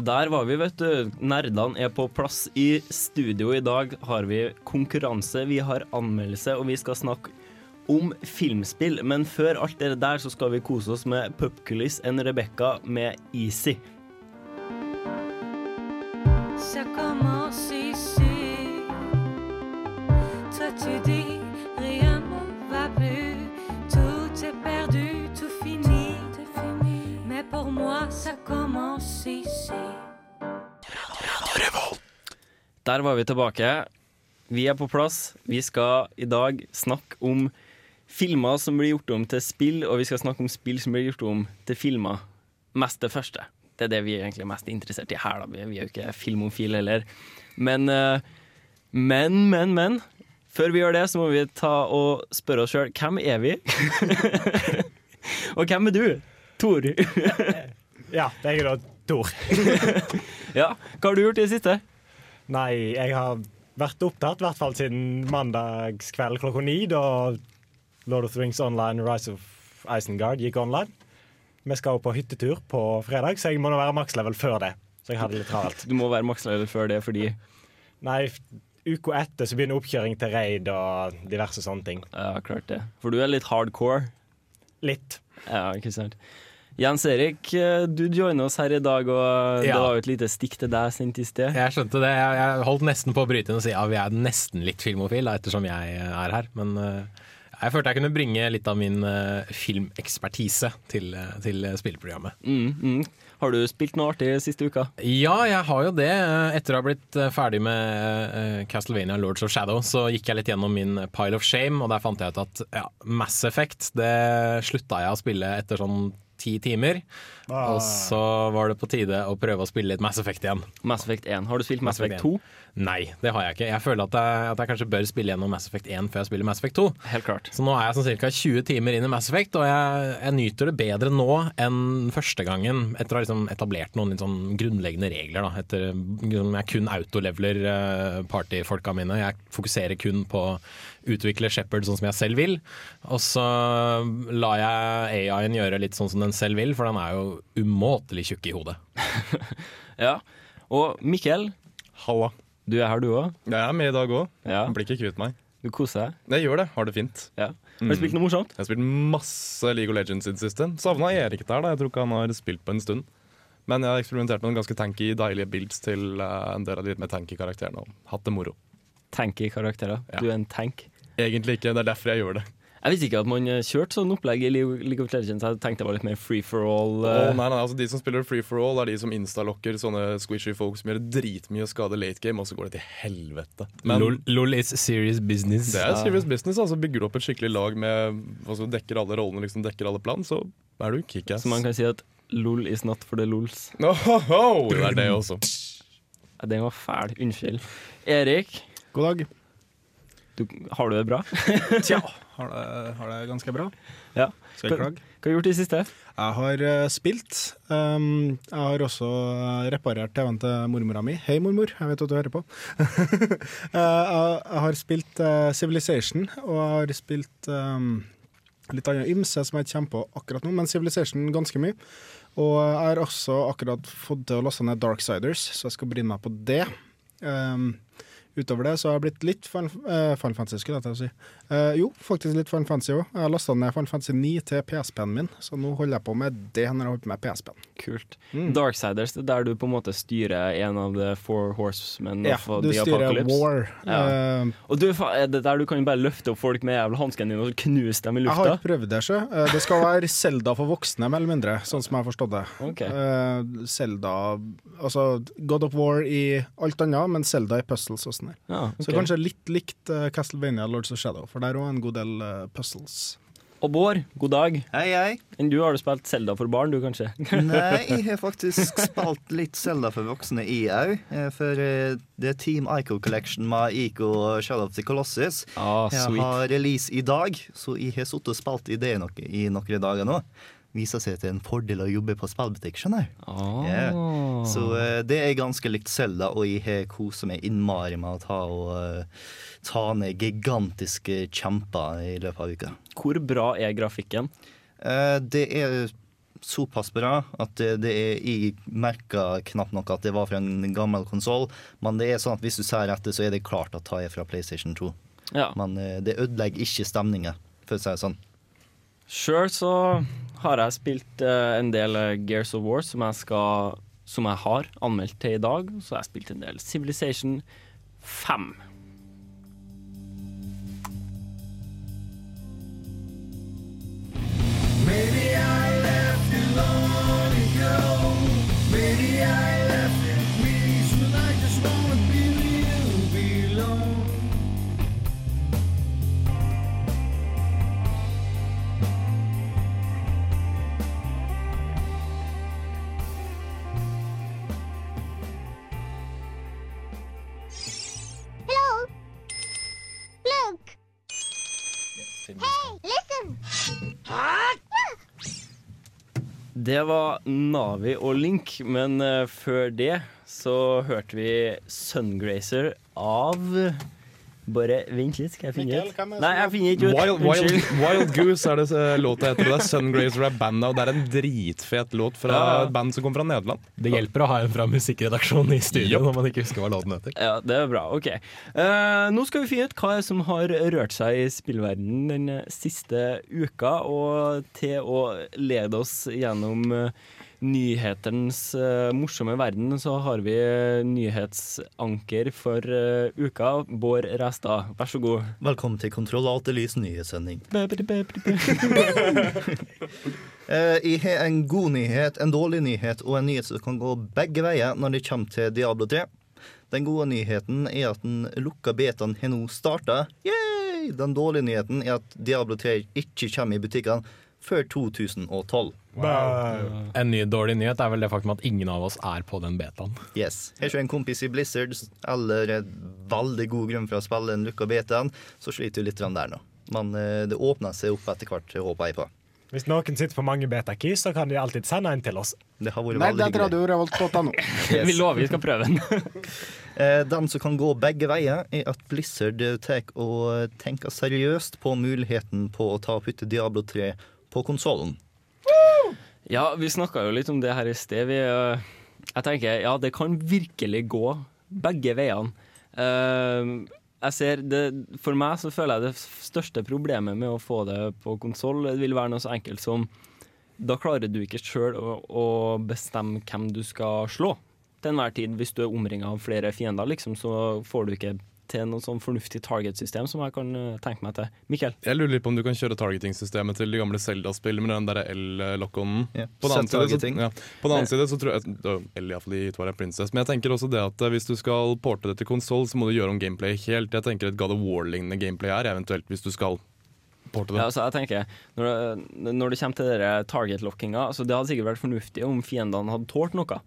Der var vi, vet du. Nerdene er på plass i studio. I dag har vi konkurranse, vi har anmeldelse, og vi skal snakke om filmspill. Men før alt det der så skal vi kose oss med Pupkulis enn Rebekka med Easy. Der var vi tilbake. Vi er på plass. Vi skal i dag snakke om filmer som blir gjort om til spill, og vi skal snakke om spill som blir gjort om til filmer. Mest det første. Det er det vi er egentlig mest interessert i her. da. Vi er jo ikke filmofile heller. Men, eh, men, men, men. Før vi gjør det, så må vi ta og spørre oss sjøl hvem er vi? og hvem er du? Tor. Ja, det er jeg da Tor. ja, hva har du gjort i det siste? Nei, jeg har vært opptatt, i hvert fall siden mandagskveld klokka ni, da Lord of the Rings Online Rise of Isengard gikk online. Vi skal jo på hyttetur på fredag, så jeg må nå være makslevel før det. Så jeg hadde litt travelt. Du må være makslevel før det fordi Nei, uka etter så begynner oppkjøring til raid og diverse sånne ting. Ja, klart det. For du er litt hardcore. Litt. Ja, ikke sant. Jens Erik, eh, du joiner oss her i dag, og det Ja. var jo et lite stikk til deg sendt i sted. Jeg skjønte det. Jeg, jeg holdt nesten på å bryte inn og si ja, vi er nesten litt filmofil, da, ettersom jeg er her. Men eh, jeg følte jeg kunne bringe litt av min eh, filmekspertise til, eh, til spilleprogrammet. Mm, mm. Har du spilt noe artig siste uka? Ja, jeg har jo det. Eh, Etter å ha blitt eh, ferdig med eh, Castlevania Lords of Shadow, så gikk jeg litt gjennom min pile of shame, og der fant jeg ut at ja, Mass Effect det slutta jeg å spille etter sånn ti timer. Ah. Og så var det på tide å prøve å spille litt Mass Effect igjen. Mass Effect 1. Har du spilt Mass Mass Effect Effect 2? Nei, det har jeg ikke. Jeg føler at jeg, at jeg kanskje bør spille gjennom Mass Effect 1 før jeg spiller Mass Effect 2. Helt klart. Så nå er jeg sånn ca. 20 timer inn i Mass Effect, og jeg, jeg nyter det bedre nå enn første gangen, etter å ha liksom etablert noen litt sånn grunnleggende regler. Da. Etter, liksom, jeg kun autoleveler uh, partyfolka mine. Jeg fokuserer kun på å utvikle Shepherd sånn som jeg selv vil. Og så lar jeg AI-en gjøre litt sånn som den selv vil, for den er jo umåtelig tjukk i hodet. Ja. Og Mikkel, Halla. du er her du òg. Jeg er med i dag òg. Ja. Blir ikke kvitt meg. Du koser deg. Jeg gjør det. Har det fint. Ja. Har du spilt noe morsomt? Jeg har spilt masse League of Legends i det siste. Savna Erik der, da. Jeg tror ikke han har spilt på en stund. Men jeg har eksperimentert med noen ganske tanky, deilige builds til eh, en del av de litt mer tanky karakterene. Hatt det moro. Tanky karakterer. Ja. Du er en tank. Egentlig ikke, det er derfor jeg gjør det. Jeg visste ikke at man eh, kjørte sånn opplegg i League of Legends. Jeg tenkte det var litt mer free for all. Eh. nei, nei, altså De som spiller free for all, er de som instalokker sånne squishy folk som gjør dritmye skade late game, og så går det til helvete. Men Lol, LOL is serious business. det er serious business. altså Bygger du opp et skikkelig lag med altså, dekker alle rollene, liksom dekker alle plan, så er du kickass. Så man kan si at LOL is not for the lols. Ohoho, det er det også. Ja, Den var fæl. Unnskyld. Erik, God dag. du, har du det bra? Tja, har det, har det ganske bra. Ja. Skal jeg klage? Hva har du gjort i det siste? Jeg har uh, spilt. Um, jeg har også eh, reparert TV-en til mormora mi. Hei, mormor, jeg vet at du hører på. uh, jeg, jeg har spilt uh, Civilization, og jeg har spilt um, litt annet ymse som jeg ikke kommer på akkurat nå, men Civilization ganske mye. Og jeg har også akkurat fått til å laste ned Darksiders, så jeg skal bryne meg på det. Um, utover det så har jeg blitt litt fan, eh, fan fancy, skulle jeg til å si. Eh, jo, faktisk litt fan fancy òg. Jeg har lasta ned fan fancy 9 til PSP-en min, så nå holder jeg på med det når jeg holder på med PSP-en. Kult. Mm. Darksiders, det er der du på en måte styrer en av the four horsemen Ja, of du the styrer apocalypse. War. Ja. Eh, Og du, det der du kan bare løfte opp folk med jævla hansken din og knuse dem i lufta? jeg har ikke prøvd det, sjø. Eh, det skal være Selda for voksne, mer eller mindre, sånn som jeg har forstått det. Ok. Eh, Zelda Altså God of War i alt annet, men Selda i puzzles og sånn der. Ja, Så kanskje litt likt uh, Castlevania Lords of Shadow, for der er òg en god del uh, puzzles. Og Bård, god dag. Hei, hei. Enn du, har du spilt Selda for barn, du, kanskje? Nei, jeg har faktisk spilt litt Zelda for voksne, i òg. For eh, det er Team Ico Collection med Ico og Shadow of the Colossus. Ah, jeg har release i dag, så jeg har sittet og spilt i det noe, i noen dager nå. Viser seg til en fordel å jobbe på spillbutikk, skjønner du. Oh. Yeah. Så uh, det er ganske likt Zelda, og jeg har kosa meg innmari med å ta, og, uh, ta ned gigantiske kjemper i løpet av uka. Hvor bra er grafikken? Uh, det er såpass bra at det, det er Jeg merka knapt nok at det var fra en gammel konsoll, men det er sånn at hvis du ser etter, så er det klart at det er fra PlayStation 2. Ja. Men det ødelegger ikke stemninga, for å si det sånn. Sjøl så har jeg spilt uh, en del eh, Gears of War som jeg, skal, som jeg har anmeldt til i dag. Så har jeg spilt en del Civilization 5. Det var Navi og Link, men eh, før det så hørte vi Sungrazer av Bare vent litt, skal jeg finne Mikkel, ut? Nei, jeg finner ikke ut. Wild, Wild, Wild Goose er det eh, låta heter. Det er Sungrazer er bandet, og det er en dritfet låt fra Ja. et band som kommer fra Nederland. Det hjelper å ha en fra musikkredaksjonen i studio yep. når man ikke husker hva låten heter. Ja, det er bra. OK. Uh, nå skal vi finne ut hva som har rørt seg i spillverdenen den siste uka. Og til å lede oss gjennom eh, nyhetens uh, morsomme verden, så har vi eh, nyhetsanker for uh, uka. Bård Restad. vær så god. Velkommen til Kontroll Alt Elys nyhetssending. Eh, Jeg har en god nyhet, en dårlig nyhet og en nyhet som kan gå begge veier når det kommer til Diablo 3. Den gode nyheten er at den lukka betaen har nå starta. Den dårlige nyheten er at Diablo 3 ikke kommer i butikkene før 2012. En ny dårlig nyhet er vel det faktum at ingen av oss er på den betaen. Yes. Har ikke en kompis i Blizzard eller en veldig god grunn for å spille den lukka betaen, så sliter du litt der nå. Men eh, det åpner seg opp etter hvert, håper jeg på. Hvis noen sitter på mange beta-keys, så kan de alltid sende en til oss. Det har vært Nei, det er radiorevolt.no. Yes. Vi lover vi skal prøve den. Eh, Den som kan gå begge veier, er at Blizzard tar og tenker seriøst på muligheten på å ta og putte Diablo 3 på konsollen. Ja, vi snakka jo litt om det her i sted. Vi, øh, jeg tenker, ja, det kan virkelig gå begge veiene. Eh, jeg ser det, For meg så føler jeg det største problemet med å få det på konsoll vil være noe så enkelt som Da klarer du ikke sjøl å, å bestemme hvem du skal slå til enhver tid. Hvis du er omringa av flere fiender, liksom, så får du ikke til noe sånn fornuftig target-system som jeg kan øh, tenke meg til. Mikkel? Jeg lurer litt på om du kan kjøre targeting-systemet til de gamle Zelda-spillene med den der L-lock-on. Ja, På den annen side, så, ja, annen side så tror jeg L i hvert fall i Twilight Princess. Men jeg tenker også det at eh, hvis du skal porte det til konsoll, så må du gjøre om gameplay helt. Jeg tenker et God of War-lignende gameplay er eventuelt hvis du skal porte det. Ja, altså jeg tenker Når det, når det kommer til dere target-lockinga altså Det hadde sikkert vært fornuftig om fiendene hadde tålt noe.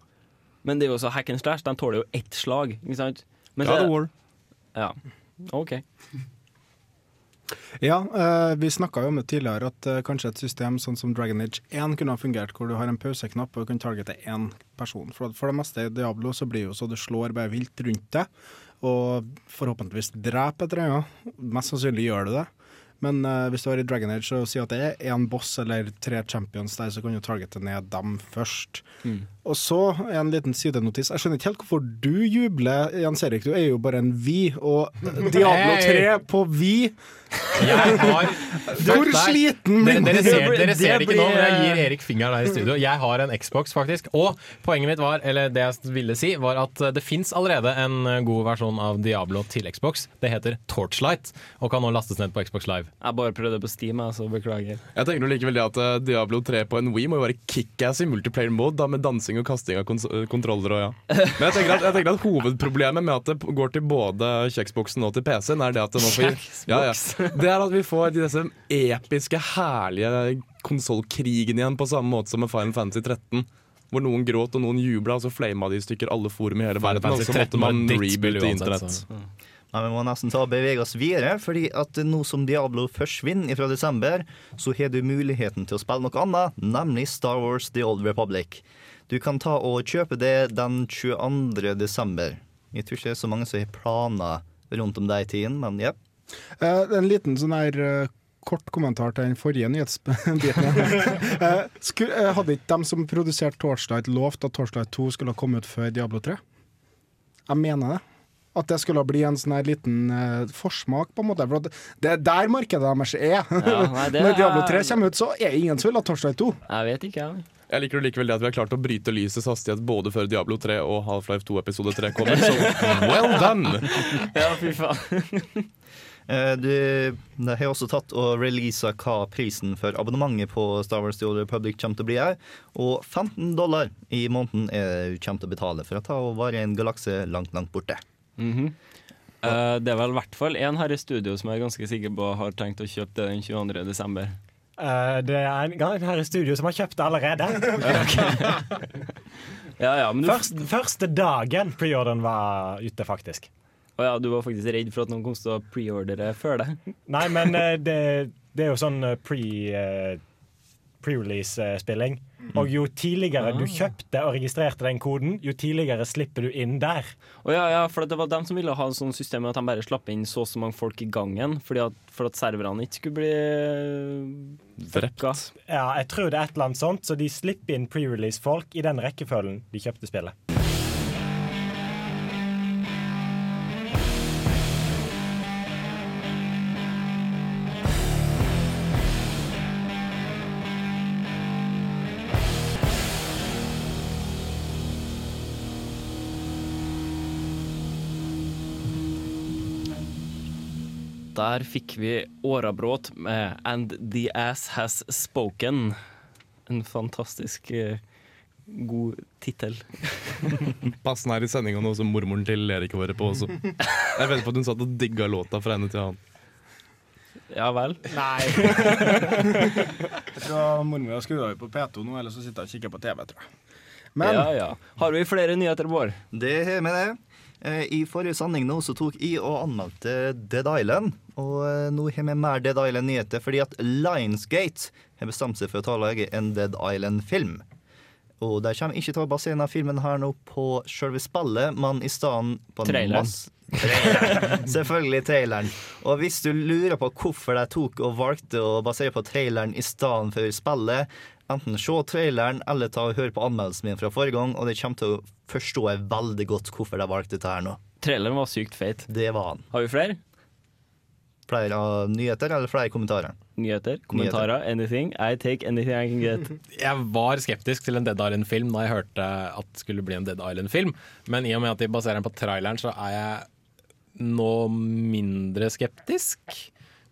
Men det er jo også hack and slash. De tåler jo ett slag. Ikke sant? Men God of War. Ja. OK. Ja, eh, vi snakka jo om det tidligere at eh, kanskje et system sånn som Dragon Age 1 kunne ha fungert, hvor du har en pauseknapp og du kan targete én person. For, for det meste i Diablo så blir det jo så du slår bare vilt rundt deg, og forhåpentligvis dreper et eller annet. Mest sannsynlig gjør du det. Men uh, hvis du er i Dragon Age og sier at det er én boss eller tre champions der, så kan du targete ned dem først. Og så en liten sidenotis. Jeg skjønner ikke helt hvorfor du jubler, Jens Erik. Du er jo bare en vi, og Diablo 3 på vi Jeg har Hvor sliten dere, dere ser, dere Det ser det ikke nå, men jeg gir Erik fingeren her i studio. Jeg har en Xbox, faktisk. Og poenget mitt var, eller det jeg ville si, var at det fins allerede en god versjon av Diablo til Xbox. Det heter Torchlight, og kan nå lastes ned på Xbox Live. Jeg bare prøvde på Steam, jeg, beklager. Jeg tenker likevel det at eh, Diablo 3 på en Wii må jo være kickass i multiplayer mode, da med dansing og kasting av kons kontroller og ja. Men jeg tenker, at, jeg tenker at hovedproblemet med at det går til både kjeksboksen og til PC-en, er det at det nå får ja, ja. Det er at vi får disse episke, herlige konsollkrigene igjen på samme måte som med Final Fantasy 13. Hvor noen gråt og noen jubla, og så flama de i stykker alle forum i hele verden. Og så måtte man rebuilde internett. Nei, vi må nesten ta og bevege oss videre, fordi at nå som Diablo forsvinner fra desember, så har du muligheten til å spille noe annet, nemlig Star Wars The Old Republic. Du kan ta og kjøpe det den 22. desember. Jeg tror ikke det er så mange som har planer rundt om de tiden, men ja. Uh, en liten sånn her uh, kort kommentar til den forrige nyhetsbiten. uh, hadde ikke de som produserte Torchlight lovt at Torchlight 2 skulle komme ut før Diablo 3? Jeg mener det. At det skulle bli en sånn her liten forsmak, på en måte. For at det er der markedet deres er. Ja, nei, det Når Diablo er- 3 kommer ut, så er ingen som vil ha Torchlight 2. Jeg vet ikke, jeg. Jeg liker det likevel det at vi har klart å bryte lysets hastighet både før Diablo 3 og Half-Life 2 episode 3 kommer, så well done! Ja, fy faen. Eh, Du, de har også tatt og releasa hva prisen for abonnementet på Star Wars The Old Republic kommer til å bli her. Og 15 dollar i måneden er du kommer til å betale for å ta og være i en galakse langt, langt borte. Mm -hmm. det er vel i hvert fall én her i studio som jeg er ganske sikker på har tenkt å kjøpe det den 22. Eh, det er en gang her i studio som har kjøpt det allerede. Ja, ja, men du Først, første dagen preorderen var ute, faktisk. Å ja, du var faktisk redd for at noen kom til å preordere før det? Nei, men eh, det, det er jo sånn eh, pre, eh, pre-release-spilling. Og jo tidligere du kjøpte og registrerte den koden, jo tidligere slipper du inn der. Å ja, ja, for det var dem som ville ha et sånt system at de bare slapp inn så og så mange folk i gangen, fordi at, for at serverne ikke skulle bli Drept. Ja, jeg tror det er et eller annet sånt, så de slipper inn pre-release-folk i den rekkefølgen de kjøpte spillet. Der fikk vi Årabråt med 'And the Ass Has Spoken'. En fantastisk eh, god tittel. Passende her i sendinga nå som mormoren til Erik hører på også. Jeg vet på at hun satt og digga låta fra ende til annen. Ja vel? Nei. jeg tror mormor har skrudd av på P2 nå, eller så sitter hun og kikker på TV, tror jeg. Men Ja, ja. Har vi flere nyheter, Bård? Det har vi det. Eh, I forrige sending nå så tok jeg og anmeldte Dead Island. Og eh, nå har vi mer Dead Island-nyheter fordi at Lionsgate har bestemt seg for å ta lage en Dead Island-film. Og de kommer ikke til å basere denne filmen her nå på selve spillet, men i stedet på en Traileren. masse- Traileren. Selvfølgelig traileren. Og hvis du lurer på hvorfor de tok og valgte å basere på traileren i stedet for spillet, enten se traileren eller ta og høre på anmeldelsen min fra forrige gang, og det kommer til å forstå jeg veldig godt hvorfor de valgte dette her nå. Traileren var sykt feit. Det var han. Har vi flere? Flere av nyheter eller flere kommentarer? Nyheter? Kommentarer? Anything? I take anything I can get. Jeg var skeptisk til en Dead Island-film da jeg hørte at det skulle bli en Dead Island-film, men i og med at de baserer den på traileren, så er jeg nå mindre skeptisk.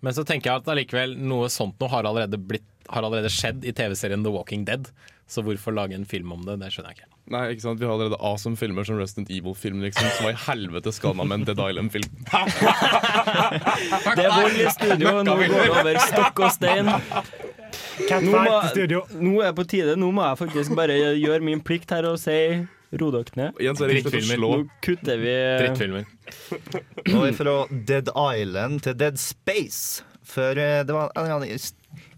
Men så tenker jeg at allikevel noe sånt noe har allerede, blitt, har allerede skjedd i TV-serien The Walking Dead, så hvorfor lage en film om det, det skjønner jeg ikke. Nei, ikke sant? Vi har allerede awesome filmer som Resident Evil-film, liksom. Så hva i helvete skal man med en Dead Island-film? Det er vold i studio, nå går det over stokk og stein. Nå må-. Nå er jeg på tide. Nå må jeg faktisk bare gjøre min plikt her og si ro dere ned. Er slå. Nå kutter vi Drittfilmer. Nå er vi fra Dead Island til Dead Space. For eh, det var en gang i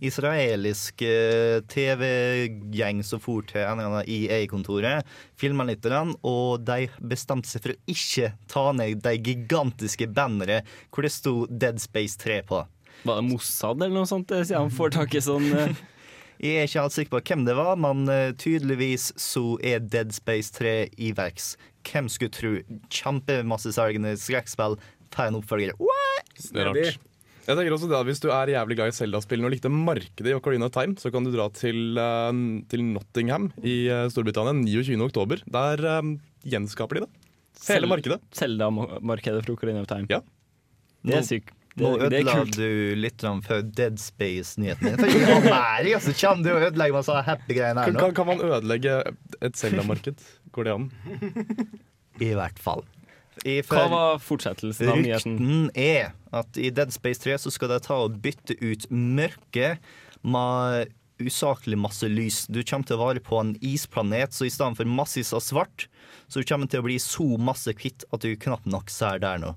israelisk eh, TV-gjeng som for til annen EA-kontoret, filma litt, grann, og de bestemte seg for å ikke ta ned de gigantiske bannere hvor det sto Dead Space 3 på. Var det Mossad eller noe sånt, eh, siden han får tak i sånn eh, Jeg er ikke helt sikker på hvem det var, men tydeligvis så er Dead Space 3 i verks. Hvem skulle tro? Kjempemasseselgende skrekkspill får en oppfølger. What? Det er rart. Jeg tenker også det at Hvis du er jævlig glad i Zelda-spillene og likte markedet i Ocarina of Time, så kan du dra til, eh, til Nottingham i eh, Storbritannia 29. oktober. Der um, gjenskaper de det. Hele markedet. Zelda-markedet fra Ocarina of Time. Ja. Det er sykt. Nå er ødela du litt for Dead Space-nyheten. Så kommer du og ødelegger masse happy-greiene her nå. kan, kan man ødelegge et Zelda-marked? Går det an? I hvert fall. Hva var fortsettelsen av nyheten? Rykten er at i Dead Space 3 så skal de ta og bytte ut mørket med usaklig masse lys. Du kommer til å være på en isplanet, så i stedet for massis av svart, så du kommer til å bli så masse hvitt at du knapt nok ser der nå.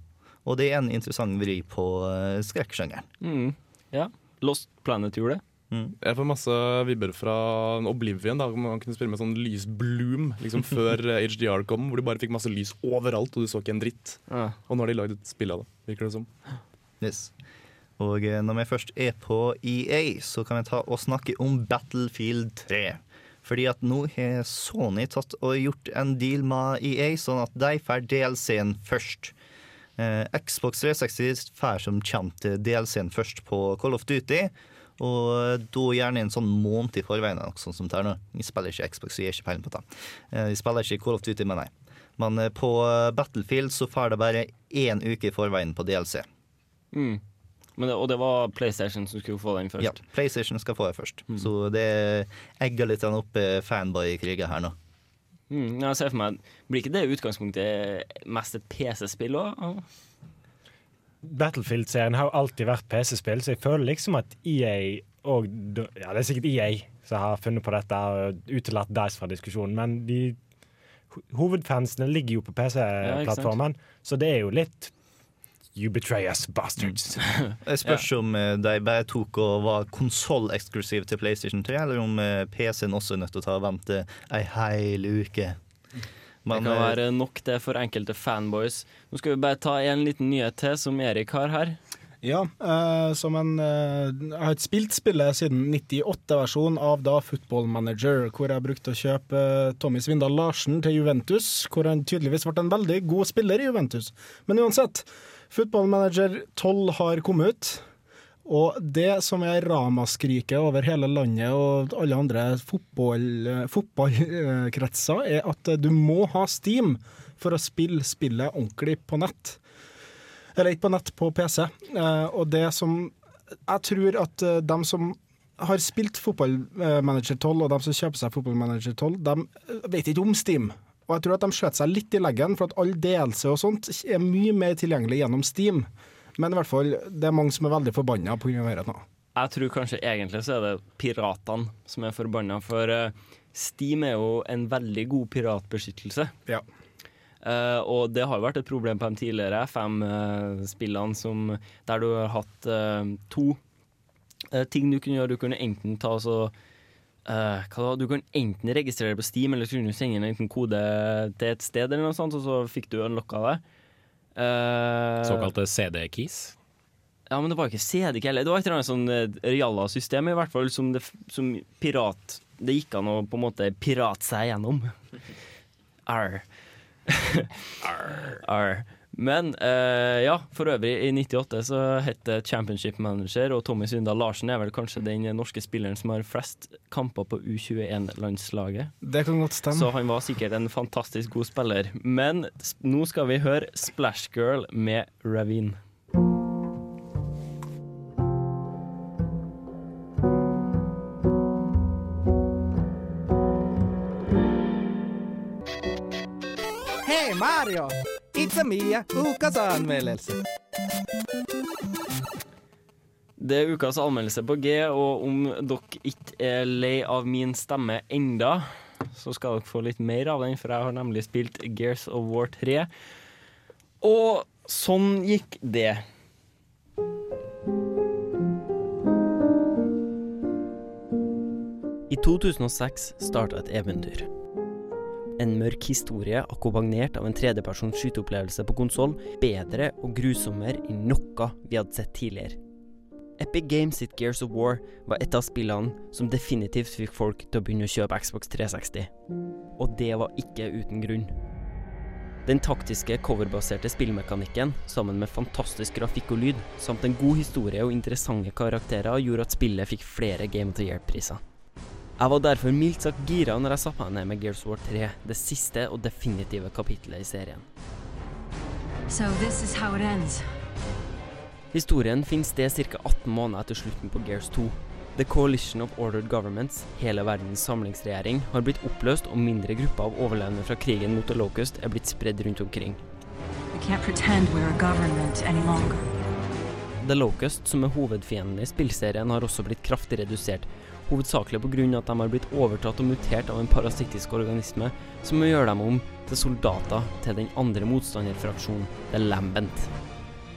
Og det er en interessant vri på uh, skrekksjangeren. Mm. Ja. Lost Planet gjorde det. Jeg får masse vibber fra Oblivion, da man kunne spille med sånn lysbloom liksom før HDR kom, hvor du bare fikk masse lys overalt, og du så ikke en dritt. Ja. Og nå har de lagd et spill av det, virker det som. Yes. Og eh, når vi først er på EA, så kan vi ta og snakke om Battlefield 3. Fordi at nå har Sony tatt og gjort en deal med EA, sånn at de får DLC-en først. Eh, Xbox 360 får som kjent DLC-en først på Call of Duty. Og da gjerne en sånn måned i forveien. sånn som det er nå. Jeg spiller ikke Xbox, vi jeg har ikke peiling på det. Vi Jeg spiller ikke Call of Duty, men nei. Men eh, på eh, Battlefield så får det bare én uke i forveien på DLC. Mm. Men det, og det var PlayStation som skulle få den først. Ja, PlayStation skal få den først. Så det egger litt opp eh, fanboy-kriget her nå. Mm, jeg ser for meg Blir ikke det utgangspunktet mest et PC-spill òg? Battlefield-serien har jo alltid vært PC-spill, så jeg føler liksom at EA og Ja, det er sikkert EA som har funnet på dette og utelatt Dice fra diskusjonen, men de hovedfansene ligger jo på PC-plattformen, så det er jo litt You betray us, bastards. Jeg spørs om eh, de bare tok og var konsolleksklusive til PlayStation 3, eller om eh, PC-en også er nødt til å ta og vente ei hel uke. Men, det kan eh, være nok det for enkelte fanboys. Nå skal vi bare ta en liten nyhet til som Erik har her. Ja, eh, som en eh, Jeg har ikke spilt spillet siden 98-versjonen av da Football Manager, hvor jeg brukte å kjøpe eh, Tommy Svindal Larsen til Juventus, hvor han tydeligvis ble en veldig god spiller i Juventus. Men uansett, Football Manager 12 har kommet ut. Og det som er ramaskriket over hele landet og alle andre fotball- eh, fotballkretser, er at eh, du må ha Steam for å spille spillet ordentlig på nett. Eller ikke på nett, på PC. Eh, og det som Jeg tror at de dem som har spilt Fotballmanager 12, og dem som kjøper seg Fotballmanager 12, de vet ikke om Steam. Og jeg tror at de skjøt seg litt i leggen, for at all delelse og sånt er mye mer tilgjengelig gjennom Steam. Men i hvert fall, det er mange som er veldig forbanna pga. dette. Jeg tror kanskje egentlig så er det piratene som er forbanna, for eh, Steam er jo en veldig god piratbeskyttelse. Ja. Uh, og det har jo vært et problem på de tidligere FM-spillene som der du har hatt uh, to eh, ting du kunne gjøre. Du kunne enten ta så eh? Du kan enten registrere på Steam, eller så kunne du sende inn en kode til et sted, eller noe sånt, og så fikk du unlocka det. Eh, Såkalte CD-keys. ja, men det var ikke CD heller. Det var et eller annet sånn eh, Rialla-system i hvert fall, som, det, som pirat Det gikk an å på en måte pirate seg gjennom. Arr. Arr. Men eh, ja, for øvrig, i 98 så het det Championship Manager, og Tommy Syndal Larsen er vel kanskje den norske spilleren som har flest kamper på U21-landslaget. Det kan godt stemme. Så han var sikkert en fantastisk god spiller. Men nå skal vi høre Splash Girl med Ravine. It's Mia, ukas anmeldelse. Det er ukas anmeldelse på G, og om dere ikke er lei av min stemme enda, så skal dere få litt mer av den, for jeg har nemlig spilt Gears of War 3. Og sånn gikk det. I 2006 starta et eventyr. En mørk historie akkompagnert av en tredjepersons skyteopplevelse på konsoll, bedre og grusommere enn noe vi hadde sett tidligere. Epic Games sitt Gears of War var et av spillene som definitivt fikk folk til å begynne å kjøpe Xbox 360. Og det var ikke uten grunn. Den taktiske, coverbaserte spillmekanikken, sammen med fantastisk grafikk og lyd, samt en god historie og interessante karakterer, gjorde at spillet fikk flere Game of the Year-priser. Jeg var derfor mildt sagt gira når jeg satte meg ned med Gears War 3, det siste og definitive kapittelet i serien. So. Historien finner sted ca. 18 måneder etter slutten på Gears 2. The Coalition of Ordered Governments, hele verdens samlingsregjering, har blitt oppløst, og mindre grupper av overlevende fra krigen mot The Locust er blitt spredd rundt omkring. We can't pretend we're a government any longer. The Locust, som er hovedfienden i spillserien, har også blitt kraftig redusert, hovedsakelig pga. at de har blitt overtatt og mutert av en parasittisk organisme som gjør dem om til soldater til den andre motstanderfraksjonen, The Lambent.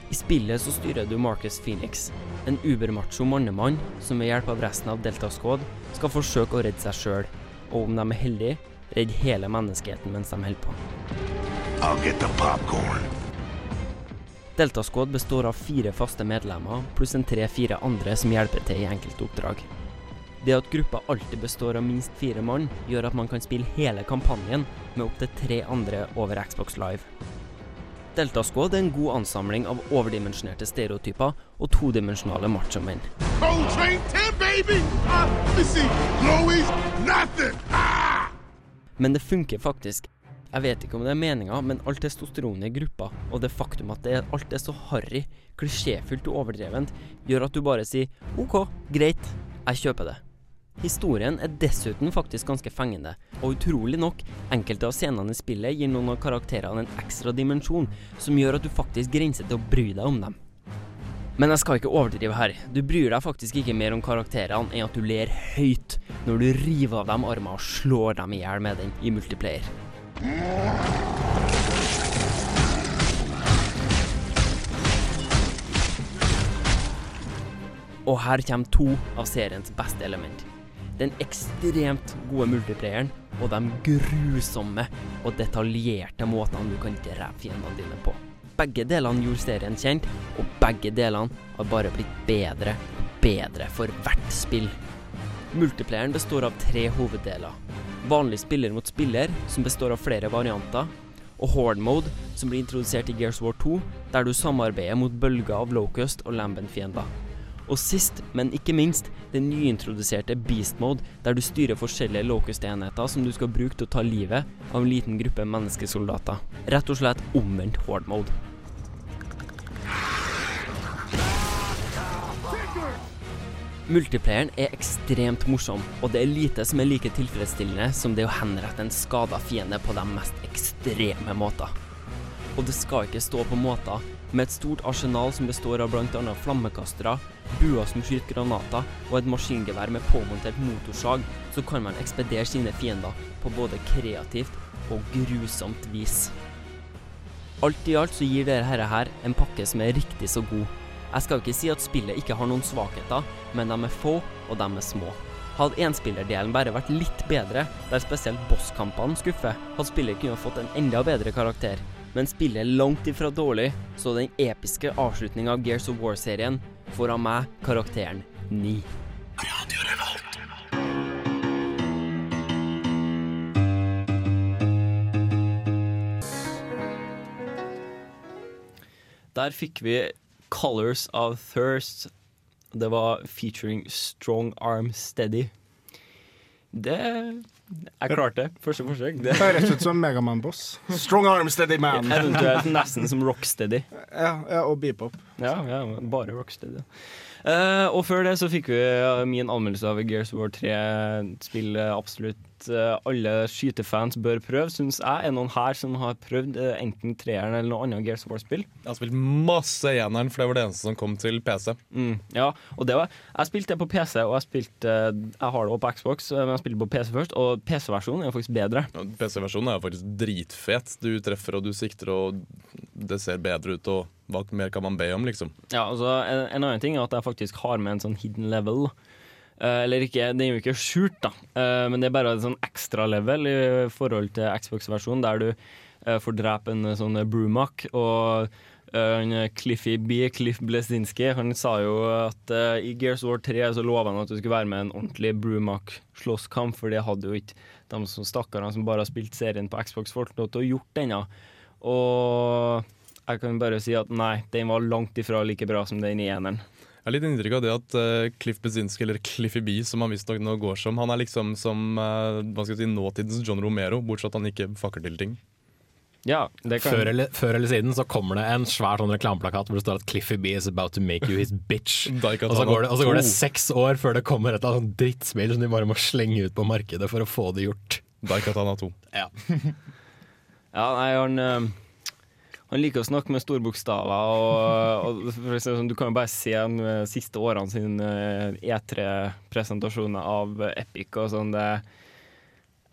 I spillet så styrer du Marcus Phoenix, en ubermacho mannemann som med hjelp av resten av Delta Squad skal forsøke å redde seg sjøl, og om de er heldige, redde hele menneskeheten mens de holder på. I'll get the popcorn. Delta Squad består av fire faste medlemmer pluss en tre-fire andre som hjelper til i enkelte oppdrag. Det at gruppa alltid består av minst fire mann, gjør at man kan spille hele kampanjen med opptil tre andre over Xbox Live. Delta Squad er en god ansamling av overdimensjonerte stereotyper og todimensjonale machomenn. Cold train 10, baby! Let me see. Chloe's nothing. Men det funker faktisk. Jeg vet ikke om det er meninga, men alt testosteronet i gruppa, og det faktum at det er, alt er så harry, klisjéfullt og overdrevent, gjør at du bare sier OK, greit, jeg kjøper det. Historien er dessuten faktisk ganske fengende, og utrolig nok, enkelte av scenene i spillet gir noen av karakterene en ekstra dimensjon som gjør at du faktisk grenser til å bry deg om dem. Men jeg skal ikke overdrive her. Du bryr deg faktisk ikke mer om karakterene enn at du ler høyt når du river av dem armer og slår dem i hjel med den i multiplayer. Og her kommer to av seriens beste element. Den ekstremt gode multiplayeren og de grusomme og detaljerte måtene du kan drepe fiendene dine på. Begge delene gjorde serien kjent, og begge delene har bare blitt bedre og bedre for hvert spill. Multiplayeren består av tre hoveddeler. Vanlig spiller mot spiller, som består av flere varianter, og Horde Mode, som blir introdusert i Gears War 2, der du samarbeider mot bølger av Locust og Lambent-fiender. Og sist, men ikke minst, den nyintroduserte Beast Mode, der du styrer forskjellige Locust-enheter som du skal bruke til å ta livet av en liten gruppe menneskesoldater. Rett og slett omvendt Horde Mode. Multiplayeren er ekstremt morsom, og det er lite som er like tilfredsstillende som det å henrette en skada fiende på de mest ekstreme måter. Og det skal ikke stå på måter med et stort arsenal som består av bl.a. flammekastere, buer som skyter granater, og et maskingevær med påmontert motorsag, så kan man ekspedere sine fiender på både kreativt og grusomt vis. Alt i alt så gir dette her en pakke som er riktig så god. Jeg skal ikke si at spillet ikke har noen svakheter, men de er få, og de er små. Hadde enspillerdelen bare vært litt bedre, der spesielt bosskampene skuffer, hadde spillet kunnet fått en enda bedre karakter. Men spillet er langt ifra dårlig, så den episke avslutninga av Gears of War-serien får av meg karakteren 9. Der fikk vi Colors of Thirst. Det var featuring Strong Arm Steady. Det Jeg klarte det. Første forsøk. Det Høres ut som Megaman-boss. Strong arm, steady man. Eventuelt nesten som Rocksteady. Ja, ja, og beepop. Ja, ja, bare Rocksteady. Eh, og før det så fikk vi eh, min anmeldelse av Gears of War 3. Spill eh, absolutt uh, alle skytefans bør prøve, syns jeg. Er noen her som har prøvd uh, enten treeren eller noe annet Gears of War-spill? Jeg har spilt masse eneren, for det var det eneste som kom til PC. Mm, ja, og det var Jeg spilte det på PC, og jeg spilte Jeg har det også på Xbox, men jeg spilte på PC først, og PC-versjonen er jo faktisk bedre. Ja, PC-versjonen er jo faktisk dritfet. Du treffer og du sikter, og det ser bedre ut. Og hva mer kan man be om, liksom? Ja, altså en, en annen ting er at jeg faktisk har med en sånn hidden level. Uh, eller ikke, den er jo ikke skjult, da, uh, men det er bare en sånn ekstra level i forhold til Xbox-versjonen, der du uh, får drepe en sånn Brumak. Og Cliffy B, Cliff Blesinski, han sa jo at i Gears War 3 så lova han at du skulle være med en ordentlig Brumak-slåsskamp, for det hadde jo ikke de stakkarene som bare har spilt serien på Xbox, fått lov til å gjort ennå. Og jeg kan bare si at nei, den var langt ifra like bra som den i eneren. Jeg har litt inntrykk av det at uh, Cliff Bezinski, eller Cliffy B, som han visstnok nå går som, han er liksom som uh, hva skal jeg si, nåtidens John Romero, bortsett at han ikke fucker til ting. Ja, det kan Før eller, før eller siden så kommer det en svær sånn reklameplakat hvor det står at Cliffy B is about to make you his bitch. og, så går det, og så går det seks år før det kommer et eller annet sånt drittspill som de bare må slenge ut på markedet for å få det gjort. Daikatana 2. Ja. Ja, nei, han eh, Han liker å snakke med store bokstaver. Og, og eksempel, du kan jo bare se de siste årene sine E3-presentasjoner av Epic og sånn. Det,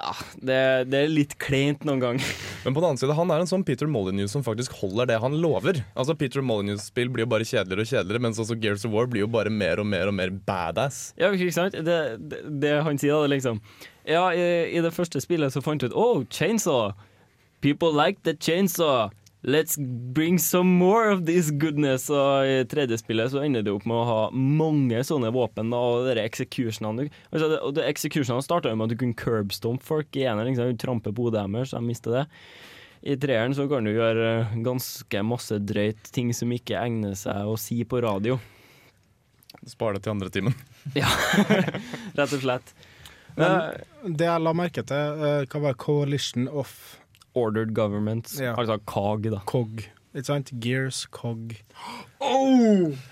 ja, det, det er litt kleint noen gang. Men på den annen side, han er en sånn Peter Molyneux som faktisk holder det han lover. Altså Peter Molyneux-spill blir jo bare kjedeligere og kjedeligere, mens også Gears of War blir jo bare mer og mer og mer badass. Ja, ikke sant? Det, det, det han sier, da, det liksom Ja, i, i det første spillet så fant du ut Oh, chainsaw! People like the chainsaw! Let's bring some more of this goodness! Og i tredje spillet så ender det opp med å ha mange sånne våpen, og de executionene altså, det- Og eksekusjonene. executionene starta med at du kunne curbstomp folk i eneren, liksom, du trampe på hodet deres, så de mister det. I treeren så kan du gjøre eh, ganske masse drøyt, ting som ikke egner seg å si på radio. Spar det til andre timen. Ja, rett og slett. Men det jeg la merke til, eh, hva var Coalition of Ordered Governments. Ja. altså KOG, da. KOG. Ikke sant? Gears, COG.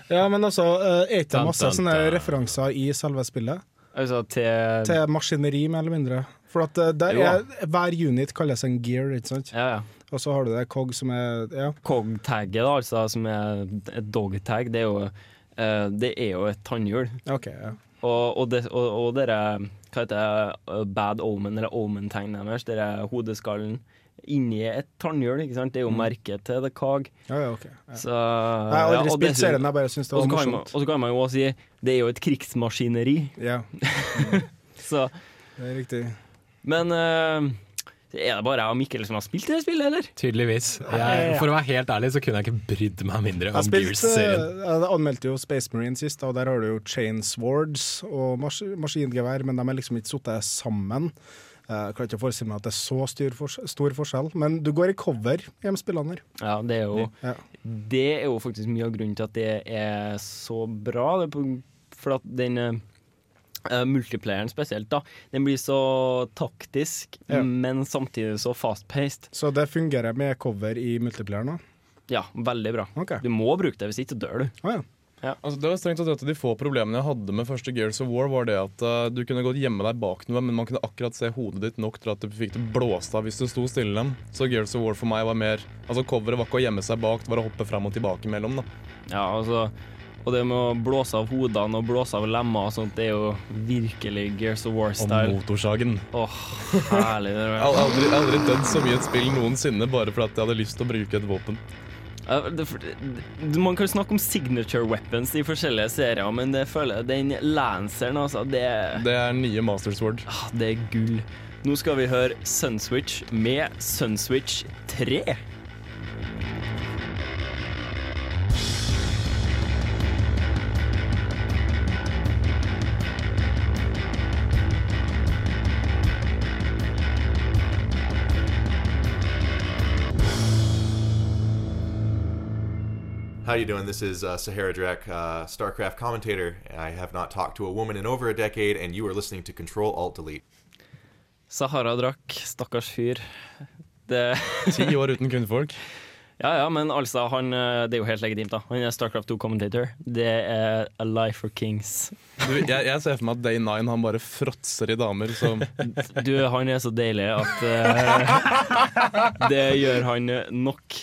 Ja, men altså, eh, er ikke det masse dun, sånne referanser i selve spillet? Altså til Til maskineri, mer eller mindre. For at eh, er, hver unit kalles en gear, ikke sant? Ja, ja. Og så har du det COG som er Ja. COG-tagget, da, altså, som er et dog-tag, det er jo eh, Det er jo et tannhjul. Okay, ja. Og, og, det, og, og dere Hva heter det? uh, Bad omen, eller omen-tegnet deres, dere hodeskallen inni et tannhjul, ikke sant? Det er jo merket til The Cog. Ja, ja, okay. Ja. Så Jeg har aldri spilt serien, jeg bare syns det og var så kan man- morsomt. Og så kan man jo også si det er jo et krigsmaskineri. Ja. Så Det er riktig. Men uh, er det bare jeg og Mikkel som har spilt det spillet, eller? Tydeligvis. Jeg, for å være helt ærlig så kunne jeg ikke brydd meg mindre om Gears-serien. jeg anmeldte jo Space Marine sist, og der har du jo chain swords og mas maskingevær, men de er liksom ikke satt sammen. Eh, Jeg klarer ikke forestille meg at det er så stor, for stor forskjell, men du går i cover i de spillene her. Ja, det er jo Ja. Det er jo faktisk mye av grunnen til at det er så bra. Det på, for at den Uh, multiplayeren spesielt, da, den blir så taktisk, Ja. men samtidig så fast-paced. Så det fungerer med cover i multiplayeren òg? Ja, veldig bra. Du må bruke det, hvis ikke dør du. ja. Altså, det var strengt tatt et av de få problemene jeg hadde med første Gears of War, var det at uh, du kunne godt gjemme deg bak noe, men man kunne akkurat se hodet ditt nok til at du fikk det blåst av hvis du sto stille. Så Gears of War for meg var mer Altså Coveret var ikke å gjemme seg bak, det var å hoppe fram og tilbake imellom. da Ja, altså og det med å blåse av hodene og blåse av lemmer og sånt, det er jo virkelig Gears of War-style. Og motorsagen. Åh, herlig. Jeg har aldri, aldri dødd så mye et spill noensinne bare fordi at jeg hadde lyst til å bruke et våpen. Man kan snakke om signature weapons i forskjellige serier, men det føler jeg, den lanceren, altså, det, Det er nye Master Sword. ah, det er gull. Nå skal vi høre Sunswitch med Sunswitch 3. How you doing? This is uh, Sahara Drek, uh, StarCraft commentator. I have not talked to a woman in over a decade, and you are listening to Control Alt Delete. Sahara Drak, stakkars fyr. Det Ti år uten kundfolk. Ja, ja, men altså, han, eh, det er jo helt legitimt, da. Han er Starcraft 2-commentator. Det er a life for kings. Du, jeg, jeg ser for meg at Day 9 han bare fråtser i damer som Du, han er så deilig at uh, det gjør han nok.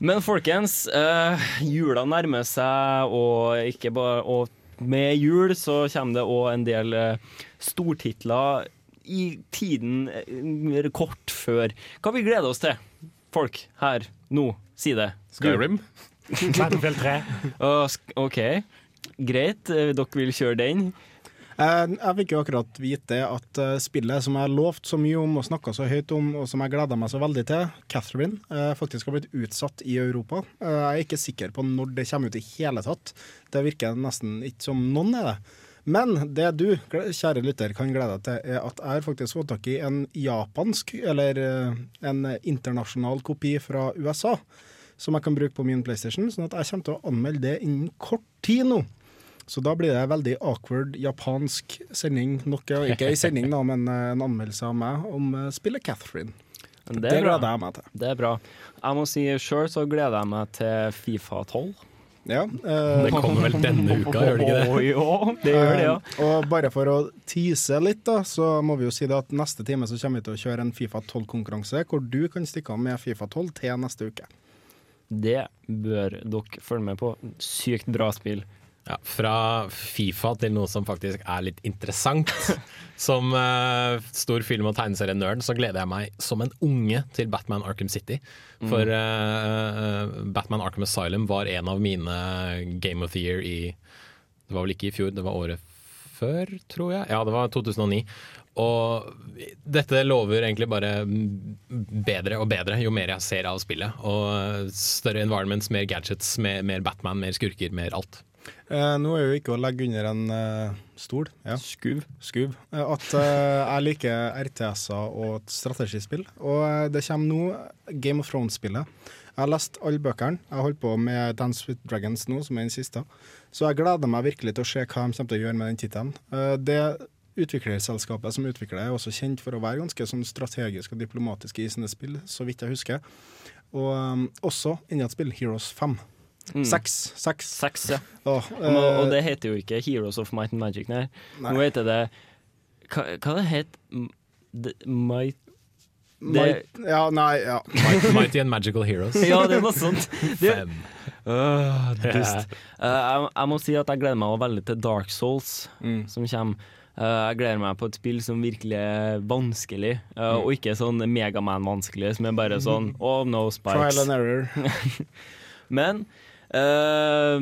Men folkens, eh, jula nærmer seg, og, ikke bare, og med jul så kommer det òg en del eh, stortitler i tiden eh, kort før. Hva vi gleder oss til, folk her nå? Si det. Skyrim? Battlefield 3. uh, OK, greit. eh, Dere vil kjøre den? Eh, Jeg fikk jo akkurat vite at eh, spillet som jeg lovt så mye om og snakka så høyt om, og som jeg gleda meg så veldig til, Catherine, eh, faktisk har blitt utsatt i Europa. Jeg er ikke sikker på når det kommer ut i hele tatt. Det virker nesten ikke som noen er det. Men det du, kjære lytter, kan glede deg til, er at jeg har faktisk fått tak i en japansk, eller en internasjonal kopi fra USA, som jeg kan bruke på min PlayStation, sånn at jeg kommer til å anmelde det innen kort tid nå. Så da blir det veldig awkward japansk sending. Nok, ikke ei sending, da, men eh, en anmeldelse av meg om eh, spillet Catherine. Det, Det er bra. gleder jeg meg til. Det er bra. Jeg må si sjøl så gleder jeg meg til Fifa 12. Ja, eh, Det kommer vel denne uka, gjør det ikke det? Ja, det gjør det, ja. Eh, og bare for å tease litt, da, så må vi jo si det at neste time så kommer vi til å kjøre en Fifa 12-konkurranse, hvor du kan stikke av med Fifa 12 til neste uke. Det bør dere følge med på. Sykt bra spill. Ja, fra Fifa til noe som faktisk er litt interessant. Som uh, stor film- og tegneserienerd så gleder jeg meg som en unge til Batman Arkham City. For uh, Batman Arkham Asylum var en av mine Game of the Year i Det var vel ikke i fjor, det var året før, tror jeg. Ja, det var 2009. Og dette lover egentlig bare bedre og bedre jo mer jeg ser av spillet. Og større environments, mer gadgets, mer, mer Batman, mer skurker, mer alt. Eh, nå er jo ikke å legge under en eh, stol ja. Skuv. Skuv. Eh, at eh, jeg liker RTS-er og strategispill. Og eh, det kommer nå Game of Thrones-spillet. Jeg har lest alle bøkene. Jeg holder på med Dance with Dragons nå, som er den siste. Så jeg gleder meg virkelig til å se hva de kommer til å gjøre med den tittelen. Eh, det utviklerselskapet som utvikler det, er også kjent for å være ganske sånn strategisk og diplomatisk i sine spill, så vidt jeg husker. Og um, også inni et spill, Heroes 5. Mm. Seks. Seks. Seks, ja. Åh, Og, og eh, det heter jo ikke Heroes of Might and Magic, nei. Nei. Nå heter det Hva, hva det het det? Might det, Might- Ja, nei, ja. Mighty, Mighty and Magical Heroes. Ja, det er noe sånt. Det, Fem. Åh, dust. uh, jeg, jeg må si at jeg gleder meg veldig til Dark Souls, Mm. som kommer. Uh, jeg gleder meg på et spill som virkelig er vanskelig, eh, Mm. og ikke sånn Megaman-vanskelig, som er bare sånn Oh, no spikes. Trial and error. Men eh,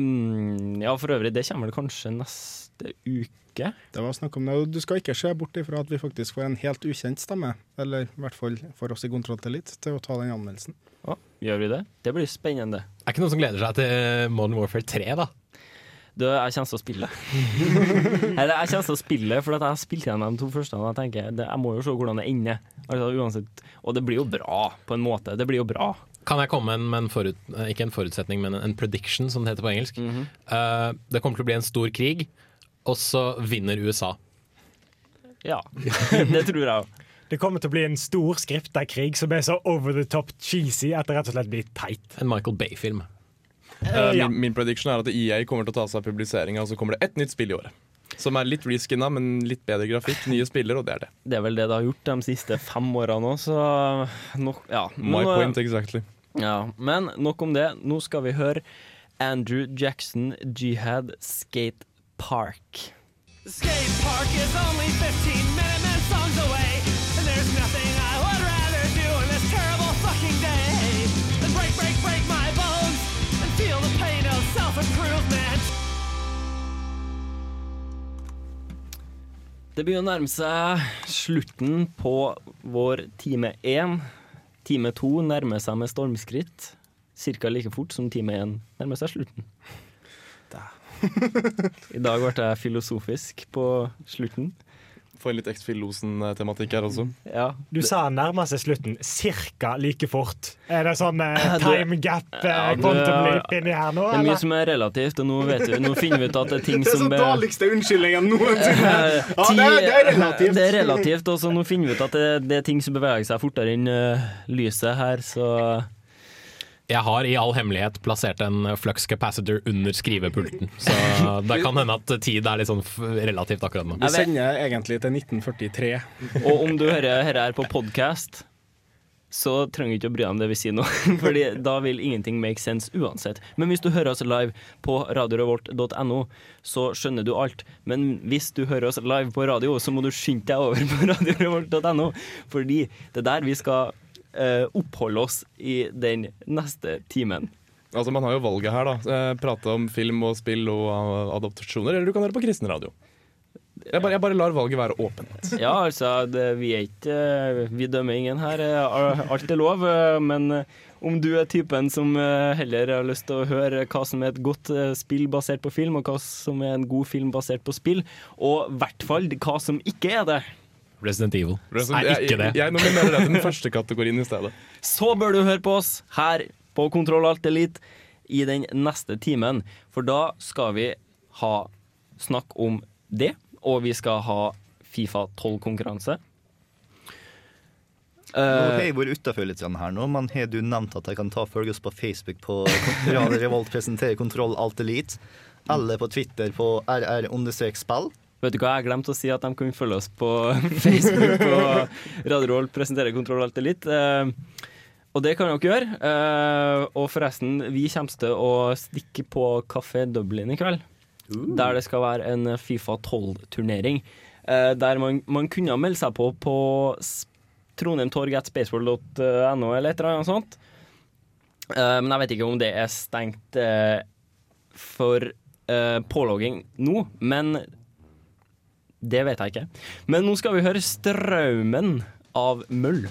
Ja, for øvrig, det kommer vel kanskje neste uke. Det var snakk om det. Du skal ikke se bort ifra at vi faktisk får en helt ukjent stemme, eller i hvert fall for oss i Kontrolltillit, til å ta den anmeldelsen. Å, gjør vi det? Det blir spennende. Er ikke noen som gleder seg til Modern Warfare 3, da? Du, jeg kommer til å spille. Eller jeg kommer til å spille, for at jeg har spilt igjen de to første. Og jeg tenker, det, jeg må jo se hvordan det ender. Altså, uansett. Og det blir jo bra, på en måte. Det blir jo bra. Kan jeg komme med en forut, eh, ikke en forutsetning, men en prediction, som det heter på engelsk? Eh, det kommer til å bli en stor krig, og så vinner USA. Ja, det tror jeg òg. Det kommer til å bli en stor skripta krig som er så over the top cheesy at det rett og slett blir teit. En Michael Bay-film. Uh, ja. min, min prediction er at EA kommer til å ta seg av publiseringa, og så kommer det ett nytt spill i året. Som er litt reskinna, men litt bedre grafikk. Nye spillere, og det er det. Det er vel det det har gjort de siste fem årene òg, så nok, ja. My Nå- point exactly. Ja, men nok om det. Nå skal vi høre Andrew Jackson Jihad Skate Park. Skate park is only 15 minutes songs away, and there's nothing Det begynner å nærme seg slutten på vår time én. Time to nærmer seg med stormskritt. Cirka like fort som time én nærmer seg slutten. I dag ble jeg filosofisk på slutten. Få inn litt X-Filosen-tematikk her også. Ja. Du sa nærmer seg slutten cirka like fort. Er det sånn eh, time gap, eh, quantum leap inni her nå, Det er mye eller? som er relativt, og nå, vet vi, nå finner vi ut at det er ting Det er som så dårligste unnskyldningen noensinne! Ja, det er, det er relativt. Det er relativt, og så nå finner vi ut at det, det er ting som beveger seg fortere enn uh, lyset her, så Jeg har i all hemmelighet plassert en flux capacitor under skrivepulten, så det kan hende at tid er litt sånn relativt akkurat nå. Vi sender egentlig til 1943. Og om du hører dette her på podkast, så trenger du ikke å bry deg om det vi sier nå, Fordi da vil ingenting make sense uansett. Men hvis du hører oss live på radiorevolt.no, så skjønner du alt. Men hvis du hører oss live på radio, så må du skynde deg over på radiorevolt.no, fordi det er der vi skal eh, oppholde oss i den neste timen. Altså, Man har jo valget her, da. Prate om film og spill og adopsjoner, eller du kan høre på kristen radio. Jeg bare, jeg bare lar valget være åpent. Ja, altså, det, vi er ikke eh, Vi dømmer ingen her. eh, Alt er lov. eh, Men om du er typen som heller har lyst til å høre hva som er et godt spill basert på film, og hva som er en god film basert på spill, og i hvert fall hva som ikke er det, Resident Evil Resident- er ikke det. Jeg, jeg nominerer deg til den første kategorien i stedet. så bør du høre på oss her på Kontroll Alt Elite i den neste timen. For da skal vi ha snakk om det, og vi skal ha Fifa 12-konkurranse. Nå har jeg vært utafor litt her nå, men har du nevnt at jeg kan ta følge oss på Facebook på Radio Revolt presenterer Kontroll Alt Elite, eller på Twitter på rr-spill? Vet du hva, jeg glemte å si at de kunne følge oss på Facebook og Radio Roll presenterer Kontroll Alt Elite. Eh, og det kan dere gjøre. Eh, og forresten, vi kommer til å stikke på Kafé Dublin i kveld. Der det skal være en Fifa 12-turnering. Eh, der man, man kunne melde seg på på s- trondheimtorg.spaceball.no eller et eller annet sånt. Eh, men jeg vet ikke om det er stengt for eh, pålogging nå. Men det vet jeg ikke. Men nå skal vi høre 'Straumen' av Møll.